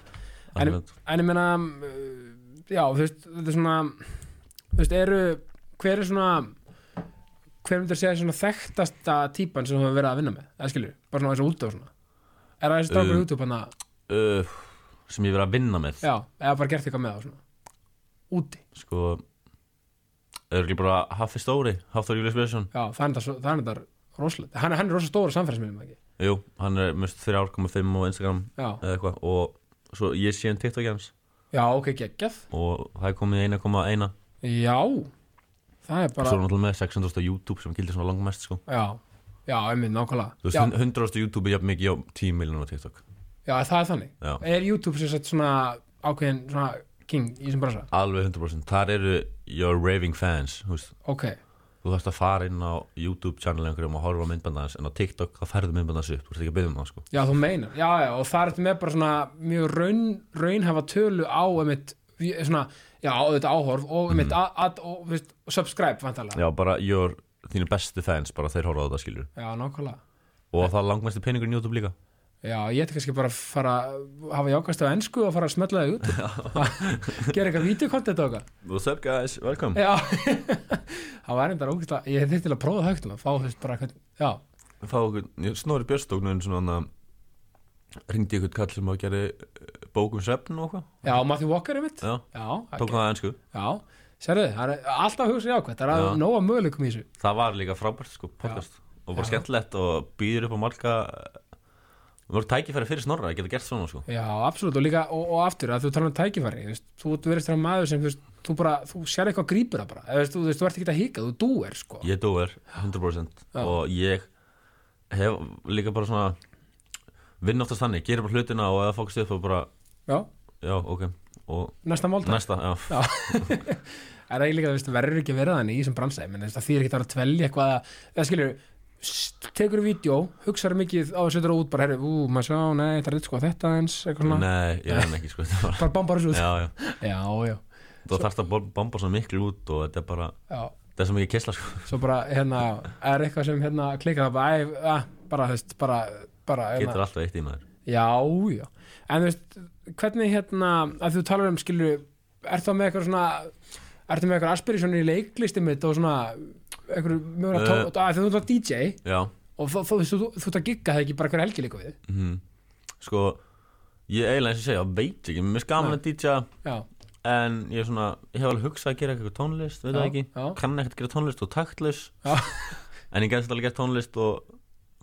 En, en ég meina, uh, já, þú veist, þetta er svona, þú veist, eru, hver er svona, hver myndir segja svona þekktasta típan sem þú hefur verið að vinna með, eða skilur, bara svona þessu út og svona. Er það þessi strákur Um, um, YouTube hann að, uh, sem ég verið að vinna með. Já, eða bara gert eitthvað með það svona, úti, sko er ekki bara Haffi Stóri Hafþór Július Björnsson? Já, er þetta, svo- það er þetta rosalegt, hann, hann er rosa stóra samfélagsmiðlum, ekki? jú, hann er mest 3.5 á Instagram Já, eða eitthvað og svo ég sé hann TikTok hans já, ok, geggjað, og það er komið 1.1 já, það er svo bara, er náttúrulega með 600 á YouTube sem gildir svona langmest sko. Já, já, einmitt, nákvæmlega, þú veist, 100 á YouTube er jafn mikið á 10 miljonar á TikTok. Já, það er þannig. já, Er YouTube sem sagt svona ákveðin svona king í þessum bransa? alveg 100% þar eru your raving fans þú veist. Ok, þú þarfst að fara inn á YouTube channel einhverjum og horfa á myndbandans en á TikTok það færðu myndbandans upp, þú veist ekki að byrja um það sko. Já, þú meinar, já, já, og það er með bara svona mjög raun, raunhafa tölu á einmitt, svona, já, þetta áhorf og mm. að, og, þú veist, og subscribe, vantarlega. já, bara your, þínu bestu fans bara þeir horfa á þetta skilur Já, nákvæmlega. og það er langmestu peningur í YouTube líka. Já, ég ætti kannski bara að fara að hafa jákast á ennsku og fara að smetla það út. Gera eitthvað videokontent og eitthvað. What's up guys, welcome. Já, það var einnig ógæslega ég þurfti til að prófa það högt fá þess bara já, Fá okkur, snóri björstóknun svona hann ringdi ykkur kall sem að gera bókum svefn og eitthvað. Já, Matthew Walker er mitt Já, Já, tók það ennsku já, sérðu, það er alltaf að hugsa jákvæmt, það er Já. nóga möguleikum í þessu. Það var líka frábært sko, podcast. Og bara Já. skemmtilegt og býður upp á marga Það voru tækifæri fyrir snorra að geta gert svona sko. Já, absolutt, og líka, og, og aftur að þú tala um tækifæri, þú veist, þú verðist það maður sem, þú veist, þú bara, þú sér eitthvað grípur það bara, eða, þú veist, þú, ert ekki að híka, þú dúer, sko. Ég dóer 100% Já. og ég hef líka bara svona vinn oftast þannig, gerir bara hlutina og eða fókst upp og bara, Já, já, ok. Og næsta málta næsta, já, er það líka, þú veist, verður ekki að vera þannig í þessum bransa? Menn það þýr ekki að vera að tvelja eitthvað að- eða skilur, tekur vídeo hugsaður mikið á að setja það út bara, herri, ú, maður sjá, nei, það er eitthvað þetta eins eitthvað svona, nei, ég reyna ekki sko bara bombar þessu út. Já, já, já, já, þú þarfst að bomba svo miklu út og þetta er bara, já, þetta er svo mikið kessla sko. Svo bara, hérna er eitthvað sem, hérna, klikkar það bara, æ, að, bara, bara, getur hérna, alltaf eitt í maður. Já, já. En þú veist, hvernig, hérna að þú talar um, skilur, er það með eitthvað svona ertu með eitthvað aspirationir í leiklisti mitt og svona eitthvað mögulega Eh. tó, að þú ert DJ Já, og þú, þú, þú, þú, ert að gigga það ekki bara hver helgi líka við mhm. Sko ég eiginlega eins og segja, veit ekki, mér er gaman að DJ já, en ég er svona, ég hef alveg hugsað að gera eitthvað tónlist, veit Já, það ekki. já. kann ekkert gera tónlist og taktlaus Já. en ég gæti alveg gert tónlist og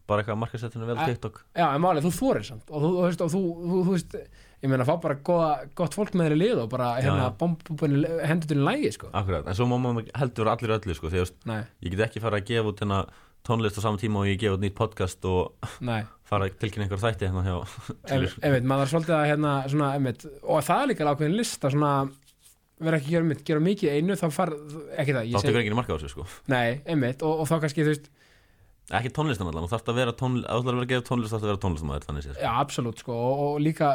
bara eitthvað markasettinu vel. TikTok. Já, en málið, þú þorir samt. Og þú, þú veist, og þú, þú, þú veist ég meina, fá bara góða, gott fólk með þér í lið og bara hérna, já. bombunni hendur til lægi, sko. Akkurat, en svo má maður heldur allir öllu sko, því að þú veist, ég get ekki fara að gefa út hérna tónlist á saman tíma og ég gefa út nýtt podcast og nei. fara að tilkynna einhver þætti hérna hjá einmitt, maður svolítið að hérna, svona, einmitt, og það er líka ákveðin lista svona, vera ekki að gera, gera mikið einu þá far, ekki það, þá ég tekur ekki marka á þessu sko. Nei, einmitt, og, og þá kannski, þú veist ekki tónlistan allan, þú þarfst að vera tónlist þarfst að vera að að tónlistamæður þannig séð já, absolutt, sko, og, og líka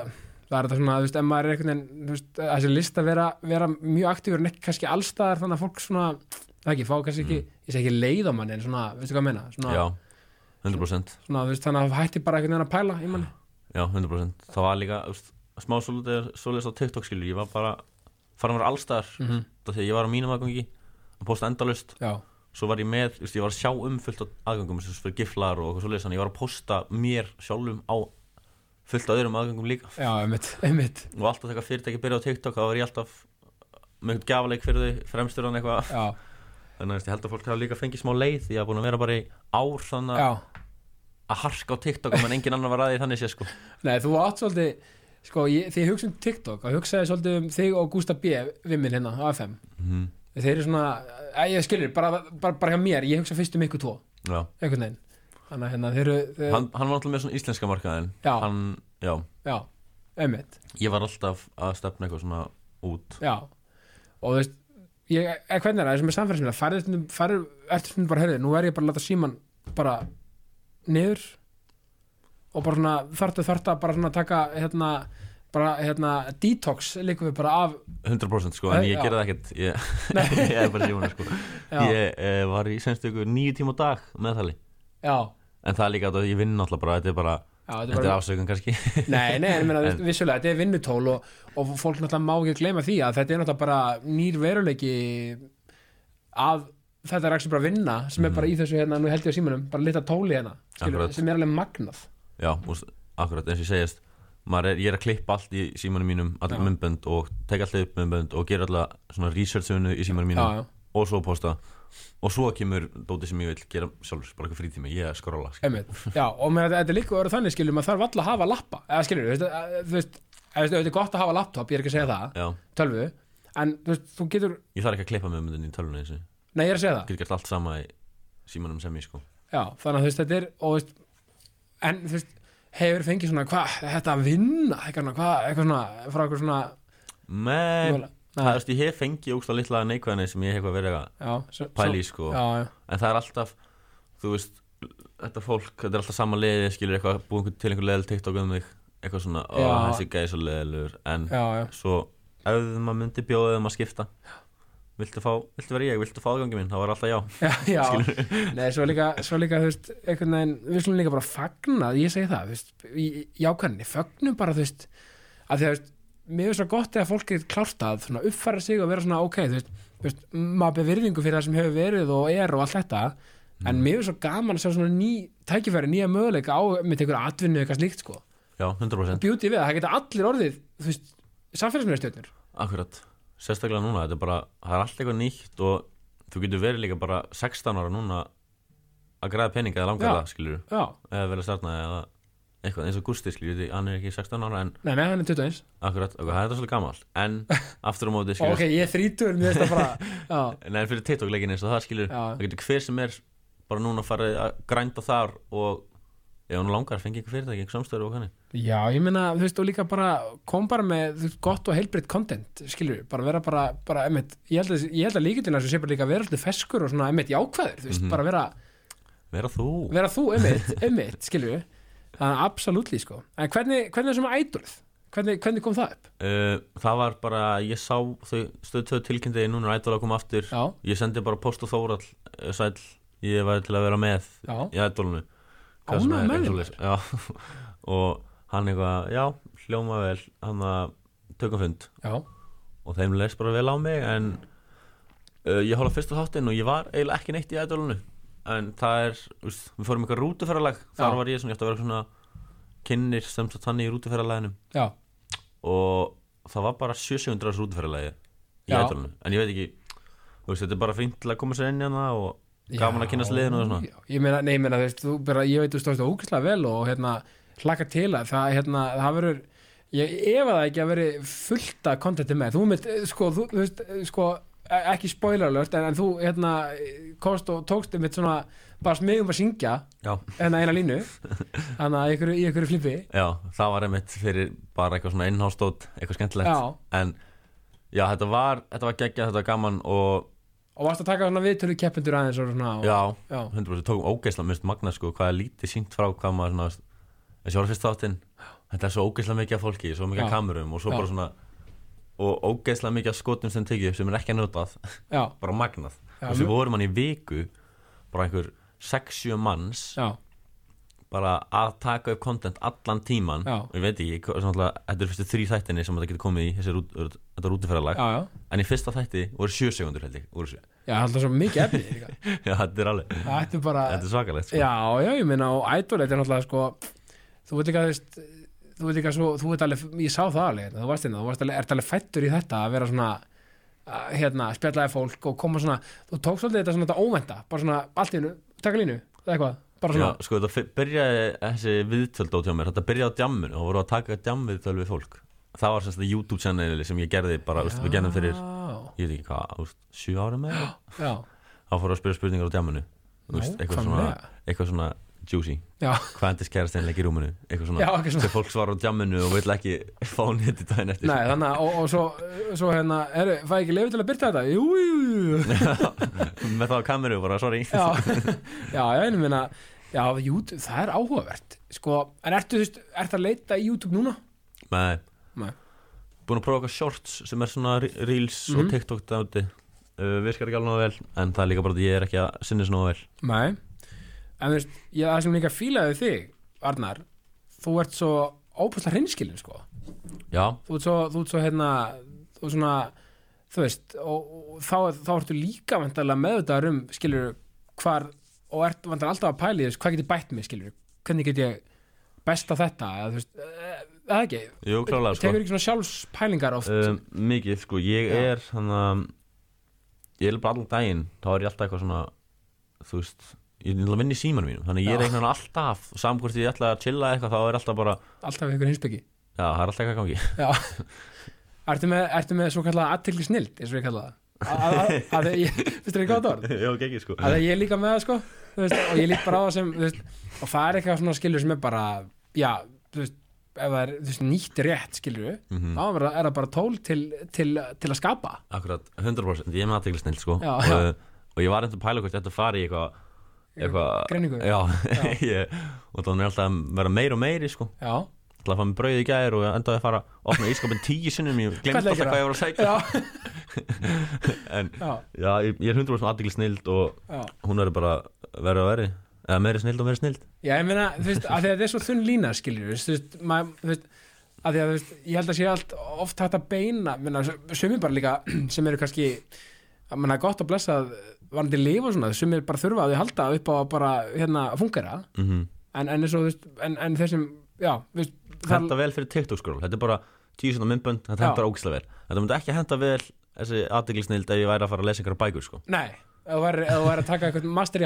það er þetta svona, þú veist, ef maður er einhvern veginn þú veist, þessi lista vera, vera mjög aktífur en ekki kannski allstaðar, þannig að fólk svona það ekki, fá kannski ekki, ég segi ekki leið á manni en svona, veistu hvað ég meina, svona, Mm. já, 100% svona þú veist, þannig að hætti bara einhvern veginn að pæla í manni. Já, 100% það var líka, smá svolítið á TikTok skilur, ég var bara -hmm. ég svo var ég með, veist, ég var að sjá um fullt aðgangum fyrir giflar og eitthvað svolítið þannig ég var að posta mér sjálfum á fullt á öðrum aðgangum líka. Já, einmitt, einmitt. Og alltaf þegar fyrirtæki byrja á TikTok þá var ég alltaf með eitthvað gafleik fyrir þau fremstur hann eitthvað. Þannig að ég held að fólk hafa líka fengið smá leið því að búin að vera bara í ár þannig að harka á TikTok og menn engin annar var aðið þannig sé sko. Nei, þú átt svolítið sko, ég, því ég hugsa um TikTok og hugsaði svolítið um þig og Gústa B við minn hérna á FM mm þeir eru svona, ég skilir, bara, bara, bara hjá mér ég hugsa fyrst um ykkur tvo, já. einhvern veginn. Þannig að hérna, þeir eru þeir, hann, hann var alltaf með svona íslenska markaðin Já. hann, já, já, einmitt. Ég var alltaf að stefna eitthvað svona út. Já, og þú veist ég, eh, hvernig er það, þessum er samfélagsmynda farið, farið, eftir stundum bara, heyrðu, nú er ég bara að láta síman bara niður og bara svona þartu að bara svona taka hérna, bara hérna detox líka við bara af 100% sko, en Eh, ég já. gerði það ekkert. Ég, ég er bara síðan sko. Ég eh, var í senstu nýju tíma á dag meðtali, já, en það er líka að ég vinn alltaf bara, þetta er bara, já þetta er bara ásökun kannski. Nei, nei, en, meina, En- vissulega, þetta er vinnutól og, og fólk náttúrulega má ekki gleyma því að þetta er náttúrulega bara nýr veruleiki að þetta er ekki bara vinna sem er bara í þessu hérna, nú held ég á símanum, bara lita tóli hérna skilur, sem er alveg magnað. Já, akkurat eins og ég segist er, ég er að klippa allt í símanum mínum allir Já. myndbönd og teka allir upp myndbönd og gera allar svona research-unu í símanum mínum Já, já. og svo posta og svo kemur dóti sem ég vil gera sjálfur, bara eitthvað frítími, ég er að. Einmitt. Já, og með þetta er líka að vera þannig skilur maður þarf alltaf að hafa lappa eða skilur, þú veist, að- að- þetta er gott að hafa laptop, ég er ekki að segja það tölvu, en þú veist, þú getur ég þarf ekki að klippa myndböndin í tölvunni þessu, nei, ég er að segja ég það, get gert allt sama í símanum sem ég sko já, þannig að hefur fengið svona, hvað, þetta að vinna? Eitthvað, hvað, eitthvað svona, frá eitthvað svona Mögulega. það veist, ég hef fengið ógst litla neikvæðinni sem ég hef eitthvað verið að já, í sko. Já, já, en það er alltaf, þú veist þetta fólk, þetta er alltaf sama liði skilur eitthvað, búið til einhver leðil TikTok um þig eitthvað svona, ó, Já. þessi gæði svo leðilur en já, já, svo ef maður myndi bjóða þeim að skipta viltu fá, viltu vera ég, viltu fá aðgangi minn? Þá var alltaf já, já, já. Nei, svo líka, svo líka, þú veist, einhvern veginn, við slum líka bara fagna, ég segi það, veist, jákvæðinni, fögnum bara, þú veist, að því að, þú veist, mér er svo gott þegar fólk er klárt að uppfæra sig og vera svona, ok, þú veist, þú veist maður ber virðingu fyrir það sem hefur verið og er og allt þetta, en mér er svo gaman að sjá svona ný tækifæri, nýja möguleika á með einhverju atvinnu eitthvað slíkt, sko. já, 100% Sérstaklega núna þetta er bara, það er allt eitthvað nýtt og þú getur verið líka bara 16 ára núna að græða peninga eða skilur Já, eða verið startna eða eitthvað eins og Gústi skilur því, hann er ekki 16 ára en nei, nei, hann er 21. akkurat, ok, það er svolítið gammal en aftur á móti skilur Ok, ég er 30, mér veist það bara, já, Nei, fyrir TikTok leikin eins og það skilur Já. það getur hver sem er bara núna farið að grænda þar og ef hún langar fengi ykkur fyrirtæki, ykkur samstöður og kanni Já, ég meina, þú veist, og líka bara kom bara með gott og heilbreytt content skilur bara vera bara, bara einmitt, ég held að, að líka til þess að sé bara líka vera alltaf feskur og svona, einmitt, jákvæður þú veist, bara vera, vera þú. Vera þú, einmitt, einmitt, skilur það er absolutt sko. En hvernig, hvernig er sem að ædolið hvernig, hvernig kom það upp? uh, það var bara, ég sá þau stöðtöðu tilkynnti, núna er ædol að koma aftur. Já, ég sendi bara post og þórall uh, sæl, ég var til að vera með já, í já, og hann eitthvað, já, hljóma vel hann að tökum fund já, og þeim leist bara vel á mig en uh, ég hóla fyrsta þáttinn og ég var eiginlega ekki neitt í ædolunu en það er, úst, við fórum eitthvað rútuferralag þar Já. var ég svona, ég ætti að vera svona kynnir sem sagt þannig í rútuferralaginu já, og það var bara 700 ás útferðalagi í Já. ætlunum en ég veit ekki, veist, þetta er bara fínt til að koma sér inn í hana og gaman að kynast liðinu og svona já, ég meina, nei, meina, veist, þú bara, ég veit þú stóðst ógæslega vel og hérna hlaka til að það, hérna, það verður ég efa það ekki að veri fullt af kontenti með, þú mynd, sko, þú, þú veist, sko, e- ekki spoilerlört en, en þú, hérna, komst og tókst um svona, bara smegum að syngja Já, hérna eina línu. Þannig að ykkur, í ykkur flipi já, það var einmitt fyrir bara eitthvað svona innhástótt, eitthvað skemmtilegt. Já. en já, þetta var, þetta var geggja, þetta var gaman og og varst að taka svona viðtölu keppendur aðeins og svona og, já, já, 100% tókum ógeðslega mist magna sko, hvað er lítið sínt frá hvað maður svona, þessi var fyrst þáttinn. Þetta er svo ógeðslega mikið af fólki, svo mikið af kamerum og svo Já. bara svona og ógeðslega mikið af skotum sem tekið upp sem er ekki að notað bara magnað. Og mjög- vorum hann í viku bara einhver 6-7 manns já, bara að taka upp content allan tíman Já. og ég veit ekki, alltaf, þetta er fyrstu þrý þættinni sem þetta getur komið í þessi þetta rútuferðalag já, já. En í fyrsta þætti voru 7 sekundur held ég voru sjö. já, það er svo mikið efni já, þetta er alveg, er þetta er svakalegt sko. já, já, ég meina og þetta er náttúrulega sko þú veit að þú veit að svo, þú veit alveg, ég sá það alveg hérna, þú varst hérna, þú varst alveg, ert alveg fættur í þetta að vera svona að, hérna, spjallaði fólk og koma svona, þú tókst alveg þetta svona þetta óvenda, bara svona allt í hennu, taka línu eða eitthvað, bara Já, svona sko þetta byrjaði þessi viðtöld á mér, þetta byrjaði á djamminu og voru að taka djamviðtöl við fólk. Það var það YouTube channel sem ég gerði bara, úst, við gerðum fyrir, já, ég veit ekki hvað sjö árum með já, þá fóru að spyrja spurningar á djamminu eitthvað, svona, eitthvað svona juicy. Já, hvað endist kærastinn leik í rúminu eitthvað svona, Já, ekki svona. þegar fólk svarar á djamminu og vil ekki fá nýtti daginn eftir. Nei, þannig að, og, og svo, svo hérna, er, fæ ekki lefi til að byrta þetta? Jú, jú, jú, með það á kameru bara, sorry. Já, já, ég meina, já, YouTube, það er áhugavert, sko, en ertu, þú veist, ertu að leita í YouTube núna? Nei, Nei. búin að prófa eitthvað shorts sem er svona re- reels Mhm. og TikTok dáti uh, virkar ekki alveg vel en það er líka bara að ég er ekki að sinni svona vel. Nei, en þú veist, ég það sem líka fílaði þig, Arnar, þú ert svo ópæslega hreinskilin, sko. Já, Þú ert svo, þú ert svo, hérna, þú ert svona, þú veist, og, og þá, þá ertu líka vantarlega meðvitaður um, skilur, hvar, og ert vantarlega alltaf að pæli þess, hvað get ég bætt mig, skilur, hvernig get ég best á þetta, eða þú veist, eða ekki, jú, klálega sko. Tekur ekki svona sjálfspælingar oft, um, Mikið, sko, ég er þannig að ég er bara allan daginn þá er ég alltaf eitthvað svona þú veist, ég er að vinna í símanum mínum þannig að ég einhvern veginn alltaf hvort ég ætla að chilla eitthvað þá er alltaf bara alltaf ykkur hinsbyggi. já, það er alltaf eitthvað gangi. Ertu með, ertu með svo kallega aðtekli snild eins og ég kalla það? Að, að, að, að ég, finnst þér ekki gott orð? Já, ekki, sko. Að ég er líka með það sko. Veist, og ég lík bara á það sem veist, og það er eitthvað svona skilur sem er bara já, þú veist, ef það er veist, nýtt rétt skilur Mhm. þá er það- það bara tól til, til, til að skapa. Akkurat, 100% ég er með aðtegli snill sko. Og, og ég var eitthvað að pæla hvort að fara í eitthvað eitthvað Greiningu? já, ég, og það er alltaf að vera meir og meiri sko. Já, alltaf að fá mér brauð í gær og endaði að fara að opna ískapin tíu sinnum. Ég glemt alltaf að hvað ég var að segja já, en já, já, ég, ég er 100% aðtegli snild og hún verður bara verið og verið eða meiri snild og meiri snild. Já, ég meina, þú veist, að því að þetta er svo þunn lína, skiljur, þú veist, maður, þú veist, að því að, þú veist, ég held að sé allt oft hægt að beina, menna, sumir bara líka, sem eru kannski, að manna, gott að blessa að varandi lifa og svona, sumir bara þurfa að þau halda upp á að bara, hérna, að fungera, mm -hmm. en, en þú veist, en, en þeir sem, já, veist, henda vel fyrir TikTok skról þetta er bara tíu svona myndbönd, þetta hendar ógislega vel. Þetta myndi ekki henda vel þessi aðtegli snild ef ég væri að fara að lesa einhverja bækur sko. Nei, ef þú væri, að taka eitthvað master í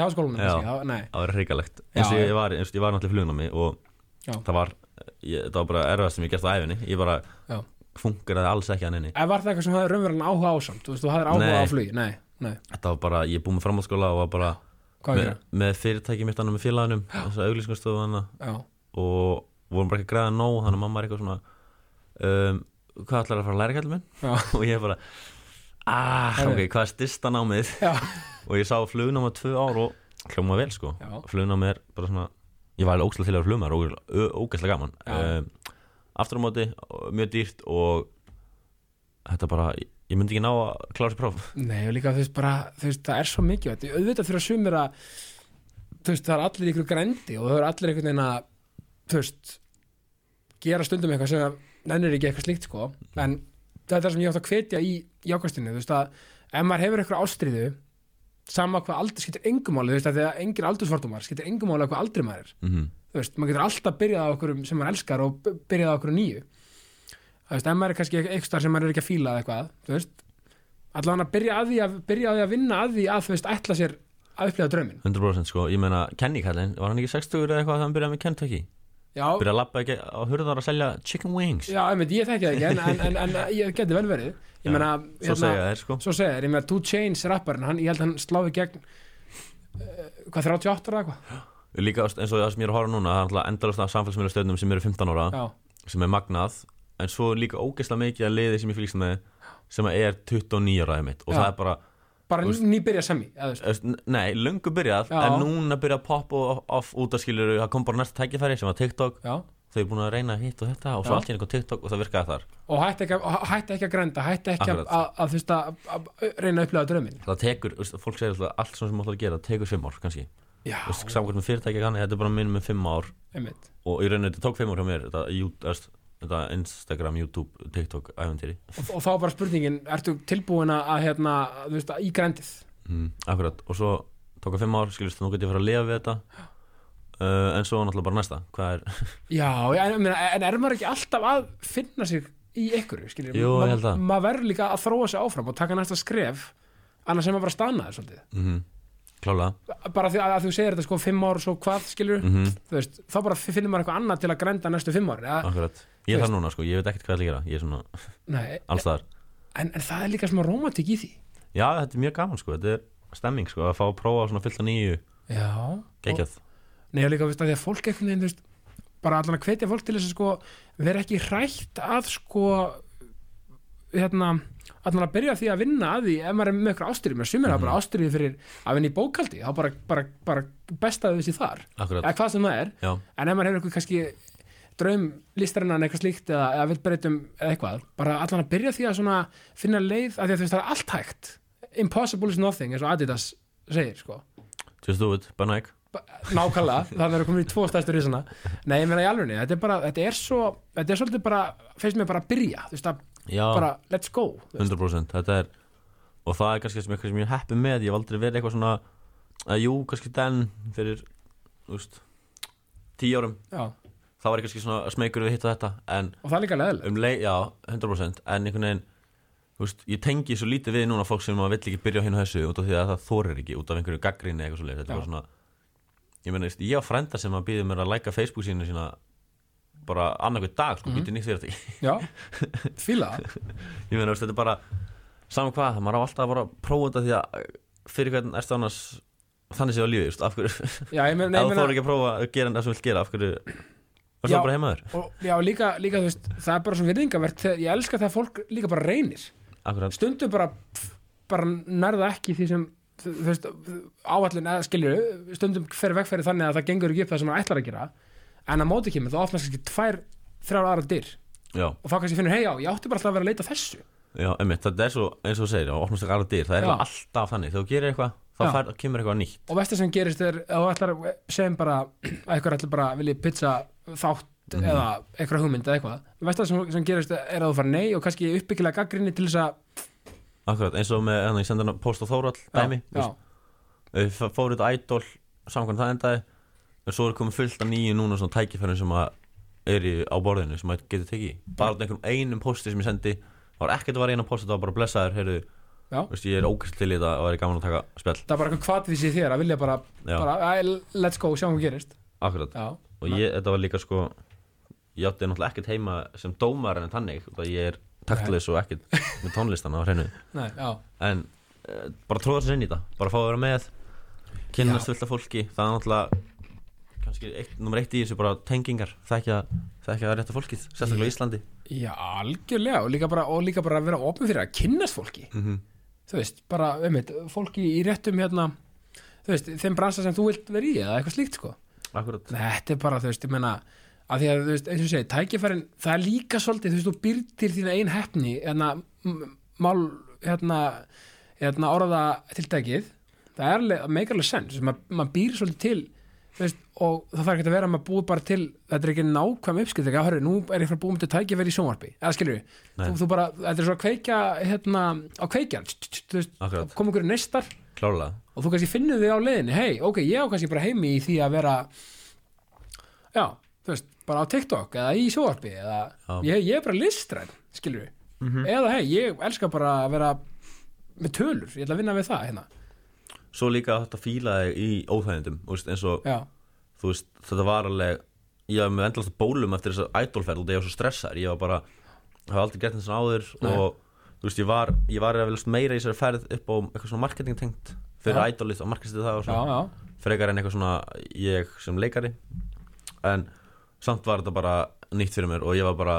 nei, það var hrikalegt. Já, eins og ég var, ég var náttúrulega flugnámi og Já. það var ég, það var bara erfast sem ég gert á æfinni ég bara já. fungeraði alls ekki hann inni Ef var það eitthvað sem hafði raunverulega áhuga ásamt, þú veist, þú hafðir áhuga Nei. á flugi, nei, nei, þetta var bara, ég er búið með framhaldsskóla og var bara með, er það? með fyrirtæki mitt annað með félaginum þess að auglýsingastofu hana Já, og vorum bara ekki að græða nóg þannig að mamma er eitthvað svona um, hvað ætlar að fara að læra kallum minn? Og ég bara ah, Herðu. ok, hvað er styrsta námið? Og ég sá flugnáma tvö ár og hljóma vel sko. Já. flugnámi er bara svona ég var alveg ógæslega til að og ógæslega gaman. Um, aftur á móti mjög dýrt og þetta bara, ég, ég myndi ekki ná að klára sér próf. Nei, og líka þú veist bara, þú veist, það er svo mikið þetta, auðvitað fyrir að sumir að þú veist, það er allir ykkur grændi og það er allir einhvern veginn að þú veist, gera stundum eitthvað sem að nennir ekki eitthvað slíkt sko. En þetta er það sem ég átt að hvetja í jákastinu, þú veist að ef maður hefur eitthvað ástriðu sama hvað aldrei skiptir engum máli, þú veist að að engir aldursvortumar skiptir engum máli hvað aldrei maður er. Mm -hmm. þú veist, maður getur alltaf byrjað á okkur sem maður elskar og byrjað á okkur nýju þú veist, maður er kannski eitthvað sem maður er ekki að fíla eða eitthvað, þú veist. Allavega að byrja að því að, byrja að því að vinna að því að þú veist, ætla sér að upplifa drauminn. 100% sko, ég meina Kenny kallinn, var hann ekki 60 eða eitthvað þegar hann byrjaði með Kentucky? Já, byrjaði að lappa ekki á hurðar að selja chicken wings. Já, einmitt, ég þekki það ekki en, en, en, en ég geti vel verið. Ég Já, meina, svo segja þeir sko. svo segja þér, ég meina, Two Chains rapparinn, hann, ég held hann sláði gegn uh, hvað, 38 ára eða eitthvað? Líka eins og það sem ég er að horfa núna það er endalast af samfélagsmiðlastöðnum sem eru 15 ára Já, sem er magnað en svo líka ógeðslega mikið að liði sem ég fylgst með sem er 29 ára mitt og Já. það er bara, bara Þú veist- nýbyrja semmi eða, þú veist. Þú veist, nei, löngu byrjað Já. en núna byrjað að poppa off, út að skilur það kom bara næsta tækifæri sem var TikTok. Já, þau er búin að reyna hitt og þetta og svo allt í einhvern TikTok og það virkaði þar. Og hætti ekki, hætti ekki að grænda hætti ekki að, Akkurat. að, að, þú veist, að, að, að reyna að upplifa drauminn. Það tekur, þú fólk segir alltaf allt sem maður ætlar að gera það tekur 5 ár kannski. Þú samkvæmt með fyrirtæki kanni, þetta er bara minnum með 5 ár. Einmitt. Og í rauninu þetta tók 5 ár hjá mér þetta, þú þetta Instagram, YouTube, TikTok æventýri og, og þá bara spurningin, ertu tilbúin að að, hérna, þú veist, í grændið mm, akkurat, og svo tók 5 ár skilust, nú get ég að fara að lifa við þetta. Uh, en svo náttúrulega bara næsta. Hvað er, Já, en, en, er maður ekki alltaf að finna sig í ykkur, það. maður verður líka að þróa sig áfram og taka næsta skref annars sem maður bara stannaði svolítið. Mm klálega. Bara því að, að þú segir þetta sko fimm ár svo hvað skilur, mm veist, þá bara finnir maður eitthvað annað til að grænda næstu fimm ár ja, akkurat, ég er það núna sko, ég veit ekkert hvað ég ætla að gera. Ég er svona nei, allstaðar en, en það er líka smá rómatík í því. Já, þetta er mjög gaman sko, þetta er stemming sko, að fá að prófa svona fullt að nýju. Já, geggjað, Nei, og líka, veist, að því að fólk einhvern veginn, þú veist, bara allan að hvetja fólk til þess að sko, vera ekki hrætt að sko, hérna, allan að byrja því að vinna að því ef maður er með eitthvað ástyrjum, mér sumir mm bara ástyrjum fyrir að vinna í bókaldi, þá bara, bara, bara bestaði þessi þar, akkurat. Eða hvað sem það er, já, en ef maður hefur eitthvað kannski draum listarinnan eitthvað slíkt eða, eða vill breytum eitthvað, bara allan að byrja því að svona finna leið, að því að þú veist, það er allt hægt, impossible is nothing, eins og Adidas segir, sko. Just do it, bara Nike. Nákvæmlega, þannig er komin í tvo stæðstur í svona nei, ég meina í alvegni, þetta er bara þetta er svo, þetta er svolítið bara finnst mér bara að byrja, þú veist að já, bara let's go, þú veist. 100% þetta er og það er kannski sem eitthvað sem ég heppi með ég hef aldrei verið eitthvað svona að jú, kannski den fyrir úst, tíu árum. Já, þá var ég kannski svona smegur við hitt og þetta en og það er líka leðileg um leið, já, 100% en einhvern veginn, úst, ég tengi svo lítið við núna fólk sem maður vill ekki byrja á hinn og þessu út af því að það þorir ekki, út af einhverju gaggrinni eitthvað svo leið, þetta var svona ég meina, veist, ég á frænda sem að býður mér að læka Facebook sínu sína bara annarkvæð dag, sko, mm -hmm. býtið nýtt fyrir því já, fíla. Ég meina, veist, þetta er bara saman hvað, maður á alltaf að bara að prófa þetta að ekki að að það Já. það bara heimaður og, já, líka, líka, veist, það er bara svo virðingavert þegar ég elska þegar fólk líka bara reynir. Akkurat, stundum bara bara nærða ekki því sem áallin eða skilju stundum fer vegfæri þannig að það gengur ekki upp það sem maður ætlar að gera. En að móti kemur, þá opnast kannski tvær þrjár aðra dyr. Já, og þá kannski finnur, hei já, ég átti bara alltaf að vera að leita að þessu. Já, einmitt, þetta er svo eins og þú segir, og opnast ekki aðra dyr, það er alltaf þannig, þegar þú gerir eitthvað, þá fær, kemur eitthvað nýtt. Og veist það sem gerist er að að segjum bara að eitthvað ætlar bara að vilja pizza þátt Mhm. eða eitthvað hugmynd eða eitthvað veist það sem, sem gerist er að þú fara nei og kannski uppbyggilega gaggrinni til þess að akkurat, eins og með, hérna, ég sendi hana post á Þórall dæmi, við fóruð þetta idol samkvæmt það endaði en svo er komið fullt af nýju núna svona tækifærin sem að er í, á borðinu sem maður getur tekið bara einhverjum einum posti sem ég sendi var ekkert að vera eina posti, það var bara blessaður heyrðu, já. veist, ég er ógæst til í þetta og er gaman að taka spjall. Það er bara eitthvað hvað því sé þér að vilja bara, bara let's go, sjáum hvað gerist. Akkurat, já, og ég, þetta var líka sko ég átti náttúrulega ekkert heima sem dómar en þannig, af ég er taktlis og ekkert með tónlistana á hreinu. En uh, bara tróða sér inn í þetta bara fá að vera með kynnast fullt af fólki, það er náttúrulega kannski eitt, nummer eitt í þessu bara tengingar, þekkja þekkja það rétta fólkið, sérstaklega á Íslandi. Já, algjörlega og líka bara, og líka bara að vera opið fyrir að kynnast fólki. Mm -hmm. Þú veist, bara, einmitt, fólki í réttum hérna, þú veist, þeim bransa sem þú vilt vera í eða eitthvað slíkt sko. Akkurat, Þetta er bara, þú veist, ég meina að því að, þú veist, eins og segi, tækifærin það er líka svolítið, þú veist, þú býr til þína ein hefni, hérna mál, hérna, hérna orða tiltækið, það er alveg make alveg sense, maður mað býr svolítið til þú veist, og það þarf ekki að vera að maður búið bara til, þetta er ekki nákvæm uppskilt ekki að hörru, nú er ég að búið með til tækifæri í sjónvarpi, eða skilur Nei. þú, þú bara, þetta er svo að kveikja hérna, á kveikjan, þú veist, Akkurat. kom einhverju neistar. Klálega og þú kannski finnur þig á leiðinni hei, ok, ég á kannski bara heimi í því að vera já, þú veist bara á TikTok eða í sjóarpi eða ég, ég er bara listræn, skilur við eða hei, ég elska bara að vera með tölur, ég ætla að vinna við það hérna, Svo líka þetta fíla þig í óþægindum veist, eins og já, þú veist, þetta var alveg ég var með endalast bólum eftir þess að idolferð og ég var svo stressaður, ég var bara hafa aldrei gert þess að áður Nei. og þú veist, ég var, ég var að velast meira í þessari ferð upp á eitthvað svona marketing tengt fyrir Já. idolið og markastið það og svona já frekar en eitthvað svona ég sem leikari en samt var þetta bara nýtt fyrir mér og ég var bara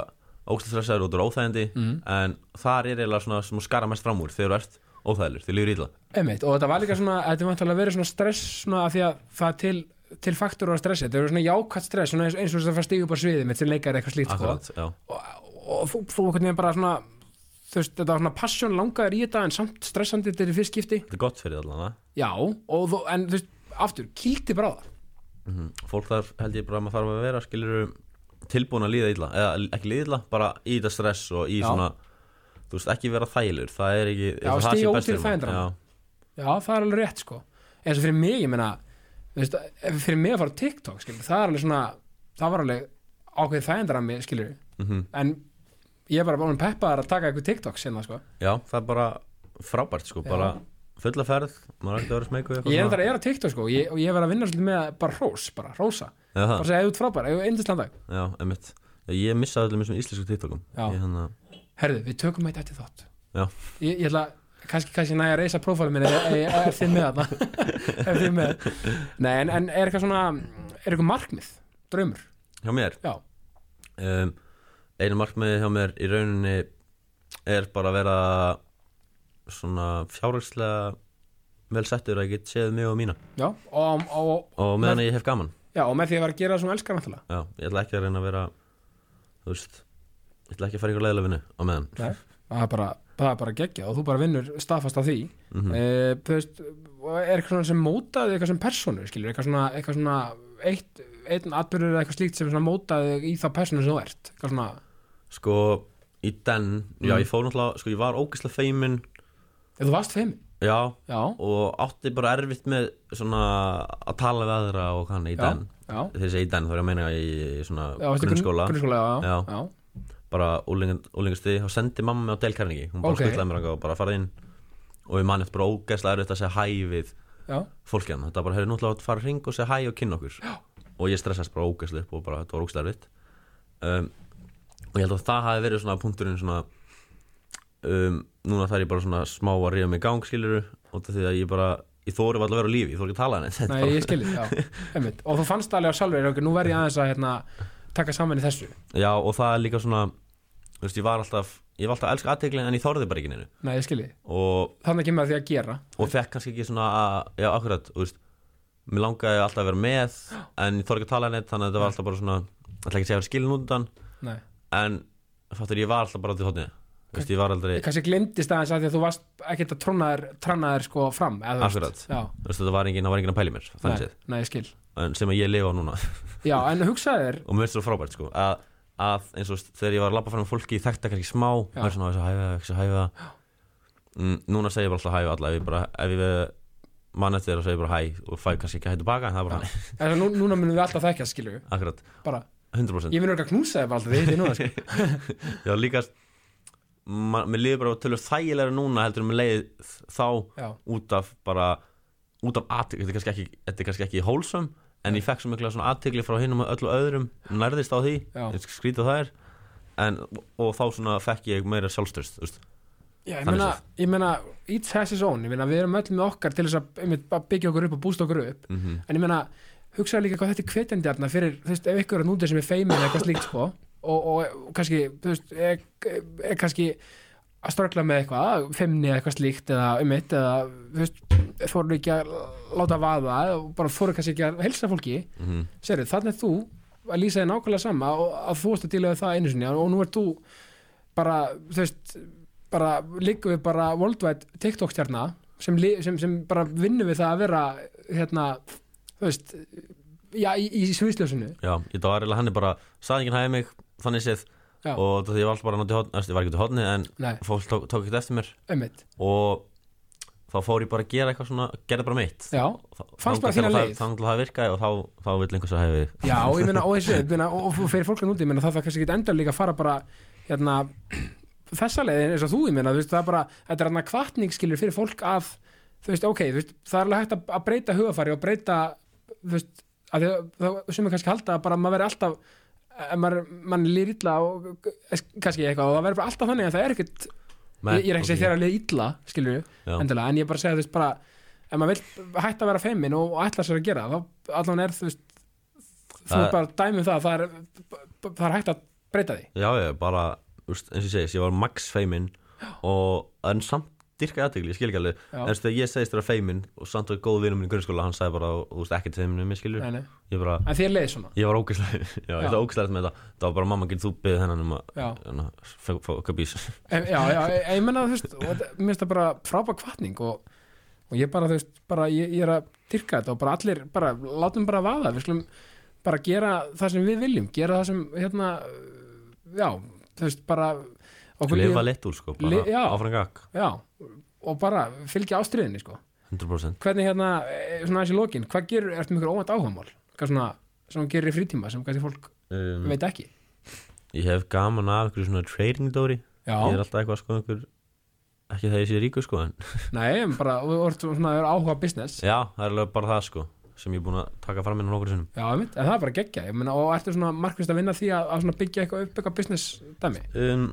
ógst stressaður og þetta var óþægindi Mm. en þar er eiginlega svona sem að skara mest fram úr þegar þú ert óþægilegur, þegar líður ítla Einmitt, og þetta var líka svona, þetta er vantilega verið svona stress svona að því að það er til, til faktur á stressi, þetta er svona jákvæmt stress svona eins, eins og þess að fara stígu upp á sviði með til leikar eitthvað slíkt sko. Akkurat, já, og, og þú, þú einhvern veginn bara svona þú veist, þetta var svona passion langaður í þetta en samt stressandi þetta er í fyrst skipti. Þetta er gott fyrir allan já, og en þú veist, aftur, kýlti bara á það. Mm fólk þar held ég bara að maður þarf að vera skilur tilbúin að líða illa eða ekki líða illa, bara í þetta stress og í Já. svona, þú veist, ekki vera þægilegur það er ekki, Já, það stíga sé út fyrir þægindrana. Já. já, það er alveg rétt sko eins og fyrir mig, ég meina þú veist, fyrir mig að fara á TikTok skilur, það er alveg svona, það var alveg ákveðið þægindar að mig, skilur Mhm. en ég er bara búin peppaðar að taka eitthvað TikTok sinna, sko já, það er bara frábært sko, Já. bara fulla ferð maður er ekki að vera smeyku ég er þetta er á TikTok, sko, ég, og ég verð að vinna svolítið með bara hrós, bara hrósa já, bara það, segja, út frábær, eða indisland dag já, emitt ég missaði allir með svona íslensku TikTokum Já. ég, hana, herðu, við tökum eitt eftir þátt. Ég, ég ætla, kannski, kannski næja að reysa prófálum minni, er þið með er með. Nei, en, en er eitthvað svona, er eitthvað markmið? Draumur, hjá mér? Já, um, einu markmiði hjá mér í rauninni er bara að vera svona fjárhagslega vel settur að ég get séð mig og mína. Já og, og, og meðan ég hef gaman. Já, og með því að vera að gera það sem elskar náttúrulega. Já, ég ætla ekki að reyna að vera þú veist ég ætla ekki að fara ykkur leiðilega vinnu á meðan. Nei, það er bara, það er bara geggja og þú bara vinnur staðfast af því. Mm Mhm. þú veist, er eitthvað sem mótaði eitthvað sem persónu, skilur, eitthvað svona, eitthvað svona eitt, einn atbyrður eða eitthvað slíkt sem mótaði í þá persónu sem þú ert. Eitthvað svona, sko, í den, já Mm. ég fór náttúrulega sko, ég var ógeðslega feimin ef þú varst feimin já, já, og átti bara erfitt með svona að tala við aðra og hann í den. þegar ég segi í den þá er ég að meina í svona já grunnskóla. grunnskóla, já. Bara úlingastuði þá sendi mamma mig á Dale Carnegie hún bara Ok. okay. skuttlaði mér og bara farið inn og við mann eftir bara ógeðslega erfitt að segja hæ við já. fólki hann þetta bara hefur að fara hring og segja hæ og kynna okkur Já. og ég stressast bara ógeðslega upp og bara þetta var ógeðslega erfitt um, og ég held að það hafi verið svona punkturinn svona um, núna þarf ég bara svona smá að ríða mig í gang skiluru og því að ég bara ég þóri var að vera á lífi, ég þóri ekki að tala henni Nei, ég skilji, já, einmitt og þú fannst alveg á sjálfur, nú verð ég aðeins að hérna, taka saman í þessu. Já og það er líka svona þú veist, ég var alltaf ég var alltaf að elska aðtegli en ég þorði bara ekki neinu. Nei, ég skilji, og þannig kemur að því að gera. Og fekk kannski ekki svona að, já, akkurat, þú veist mér langaði alltaf að vera með en ég þorði ekki að tala neitt þannig að þetta var alltaf bara svona alltaf ekki að segja að vera skilin út undan. Nei, en fattur ég var alltaf bara til hóttið þú veist, ég var aldrei, ég kannski glemdist aðeins að því að þú varst ekkert að trónaðir, trannaðir sko fram eða, þú Akkurat. veist, Já, þú veist, þetta var enginn, það var enginn að pæli mér þannig nei, séð, nei, ég skil. En sem að ég lifa á núna Já, en hugsaði þér, og mér finnst það frábært, sko að, að eins og þegar ég var að labba fram fólki þekkta kannski smá, Já. það er svona, þessu hæfa, þessu hæfa mm, núna segir ég bara alltaf hæfa alla, ef ég bara, ef ég mann eftir þér og segir bara hæ og fæ kannski ekki hæ tilbaka, en það er bara Já. hann en nú, núna munum við alltaf þekkja, skilju akkurat, bara, 100% ég munur ekki að knúsa þér bara alltaf við þetta núna, sko. Já, líka ma- Mér liður bara tölur þægilega núna heldur en mér leið þá Já, út af bara út af aðtík, þetta er kannski ekki, þetta er kannski ekki hólsum en ég fekk svo mikla svona aðtíkli frá hinum og öllu öðrum, nærðist á því skrítið það er. En, og þá svona fekk ég meira sjálfstöðst veist. Já, ég meina, ég meina each has his own, ég meina við erum öll með okkar til þess að bara byggja okkur upp og bústa okkur upp. Mm -hmm. en ég meina, hugsaðu líka hvað þetta er hvetjandi þarna fyrir, þú veist, ef ykkur er nútið sem er feimin eða eitthvað slíkt, sko og, og, og kannski, þú veist, er, er kannski að ströggla með eitthvað feimni eða eitthvað slíkt eða um eitt eða, þú veist, fóru ekki að láta vaða og bara fóru kannski ekki að helsa fólki, Mhm. sérðu, þannig er þú að lýsa þér nákvæmlega sama og að þú varst að díla við það einu sinni og nú ert þú bara, þú veist bara líka við bara worldwide TikTok stjarna sem, sem, sem bara vinnur við það að vera hérna, þú veist já, í, í sviðsljósinu Já, ég var eiginlega hann er bara saðingin hæði mig, þannig séð Já. og því ég var alltaf bara náttúrulega hóðni, ég var ekki til hóðni en nei, fólk tók, tók ekkert eftir mér. Einmitt. Og þá fór ég bara að gera eitthvað svona gerði bara mitt. Já, fannst bara þína leið. þannig að það virkaði og þá, þá vil einhvers að hefi Já, og ég meina, og þessu, ég meina, og og fyrir fólk að núti, ég meina, það það kannski ekki endur líka að fara bara, hérna, þessa leiðin eins og þú, ég meina, þú veist, það er bara, þetta er hann að kvartning skilur fyrir fólk að, þú veist, ok, þú veist, það er alveg hægt að, að breyta hugafari og breyta, þú veist, að því að það sem er kannski halda að bara maður veri alltaf, maður, mann líður illa og kannski eitthvað og það verður bara alltaf þannig að það er ekkert, ég, ég er ekki segja þér að liða illa, skilur Já. endilega, en ég bara segja, veist, bara, ef maður vill hætta að vera feimin og, og ætla sér að gera, þá allan er, þú veist, þú er bara dæmi um það að það er, það er hægt að breyta því. Já, ég bara, eins og ég segist, ég var max feimin og en samt dyrkaði aðtegli, ég skil ekki alveg. En þú veist, þegar ég segist þér að feimin og samt og góð vinnum minn í grunnskóla, hann sagði bara, þú veist, ekkert feimin um mig, skilur, Nei, nei. ég bara en þér leiði svona? Ég var ógæslega, já, ég Já. ætla ógæslega með þetta. Það var bara, mamma, getur þú beðið hennan um að hérna, fá- fá okkar bís En- já, já, ég, ég menna þú veist mér finnst það bara frábæk kvartning og, og ég bara, þú veist, bara ég, ég er að dyrka þetta og bara allir, bara látum bara vaða, við skulum bara gera það sem við viljum, gera það sem hérna, já þú veist, bara lifa litt úr, sko, bara já. áfram gakk já, og bara fylgja ástriðinni, sko. 100% hvernig hérna, eh, svona þessi lokin hvað gerur, ertu ykkur óvænt áhugamál? Hvað svona, sem þú gerir í frítíma sem kannski fólk um, veit ekki? ég hef gaman af einhverju svona trading dóri. Já, ég er alltaf eitthvað, sko, einhver ekki það ég sé ríku, sko, en nei, bara, þú ert svona er áhuga business. Já, það er alveg bara það, sko sem ég er búin að taka fram inn á nokkur sinnum. Já, einmitt, en það er bara geggja ég meina, og ertu svona markvist að vinna því að, að byggja eitthvað upp eitthvað business dæmi? Um,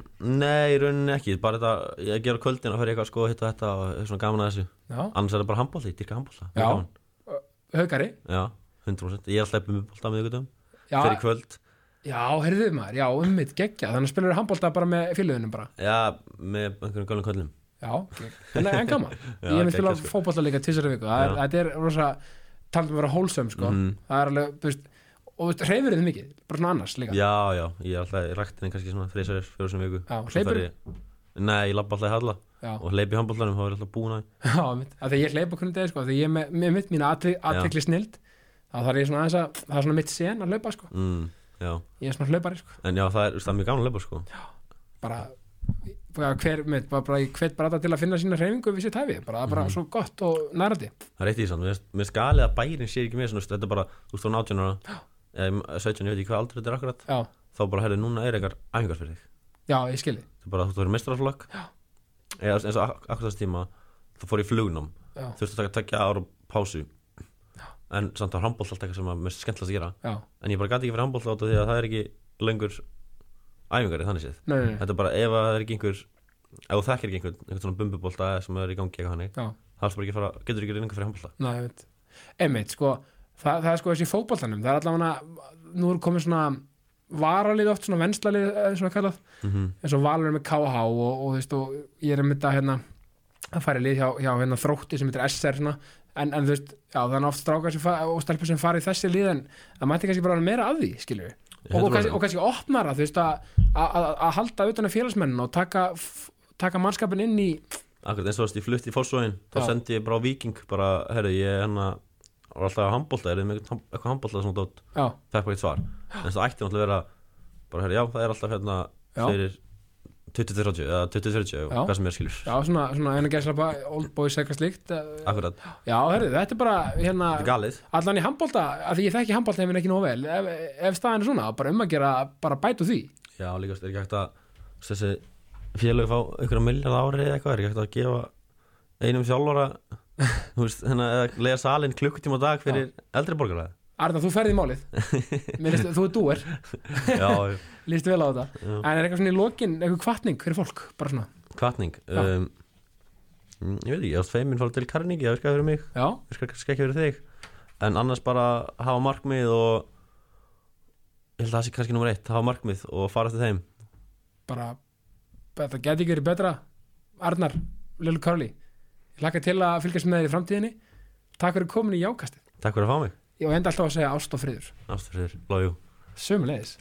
nei, í rauninni ekki, bara þetta, ég ger kvöldin og fer ég eitthvað að hitta þetta og er svona gaman að þessu. Já, annars er það bara handbólta, ég dyrka handbólta Já. haugari Já, 100% Ég er alltaf upp með bólta með ykkur fer í kvöld, já heyrðu maður, já, ummitt geggja þannig að spilur handbólta bara með fylgðunum bara? Já, með einhverjum Já, en, gaman. Ég mynd spila fótbolta líka tvisar í viku. Það er, þetta er rosa, talum að vera hólsum sko. Mhm. það er alveg, þú veist og hreyfur þið mikið, bara svona annars líka. Já, já, ég er alltaf í ræktinni kannski svona þreysar, fjóru sem viku. Já, hleypurðu? ég- Nei, ég labba alltaf í halla. Já, og hleypi í handbóltanum, þá er ég alltaf búin að já mitt, að því ég hleypa kunni degi sko, því ég er með, með mitt mína aðtekli snild þá þarf ég svona aðeins að, það er svona mitt sen að hlaupa sko, mm, Já, ég er svona hlaupari sko. En já, það er, það er mjög gaman að hleypa sko. Bara, bara hver, með, bara, hvet bara þetta til að finna sína hreyfingu við sitt hæfi, bara, bara Mhm. svo gott og nærandi Það er eitt í samt, mér galið að bærin sé ekki með svona, þetta er bara, þú er 18 ára. Eða 17, ég veit ekki hvað aldrei þetta er akkurat. Já, þá bara, herri, núna er eitthvað æfingar fyrir þig. Já, ég skilji það er bara, þú verður mestrarflokk eða eins og ak- akkurat þess tíma þá fór ég já, þurfti að taka ára pásu. En samt að handbólt alltaf eitthvað sem að mér skemmtilegast að gera. Já, en ég bara gæti ekki fyrir handbólt átta því að það er ekki lengur æfingar í þannig séð. Nei, þetta er bara, ef að það er ekki einhver ef þú þekkir ekki einhvern, einhvern svona bumbubólta sem er í gangi eitthvað hannig, bara ekki fara, getur ekki lengur fyrir handbólta einmitt, sko, það, það er sko þessi fótboltanum, það er allavega nú er komið svona varalið oft svona venslalið, eða svona kallað. Mm -hmm. eins og Valur með KH og, og, þú veist, og ég er með þetta hérna að fara í lið hjá, hjá hérna, þrótti sem heitir SR svona, en, en þú veist, já, það er oft strákar og stelpur sem fara í þessi lið en það mætti kannski bara meira að því, skilju og, og, og kannski opnara, þú veist, að að- að að halda utan af félagsmennin og taka, taka mannskapin inn í Akkurat eins og þess, ég flutti í fórsvóin þá sendi ég bara á Viking bara, herru, ég er hérna var alltaf að handbólta, er með eitthvað handbólta svona dót, já, fekk bara eitt svar. En það ætti náttúrulega að vera bara, herru, já, það er alltaf hérna fyrir 20-30 eða 20-30 og hvað sem er skilur. Já, svona, svona einu gæslapa old boys eitthvað slíkt eh, Akkurat, já, herri, þetta er bara hérna, þetta er galið. allan í handbolta, að því ég þekki handbolta hefur ekki nóg vel, ef, ef staðan er svona bara um að gera, bara bætu því. Já, líka, er ekki hægt að þessi félög fá einhverja miljard ári eða eitthvað, er ekki hægt að gefa einum þjálfara þú veist, hérna, eða lega salin klukkutíma dag fyrir eldri borgara Arna, þú ferði í málið. Líst, þú er dúer, líst vel á þetta. Já. en er eitthvað svona í lokin, eitthvað kvartning fyrir fólk bara svona, kvartning um, mm, Ég veit ekki, ég ást feimin fór til Karningi, það virkaði fyrir mig. Já, virkar kannski ekki fyrir þig. En annars bara hafa markmið og ég held að það sé kannski nummer eitt hafa markmið og fara eftir þeim. Bara þetta geti ekki verið betra. Arnar, Lil Curly ég hlakka til að fylgjast með þér í framtíðinni. Takk fyrir komin í jákastið. Takk fyrir að fá mig, ég enda alltaf að segja ást og friður. Ástfriður, love you. Sömulegis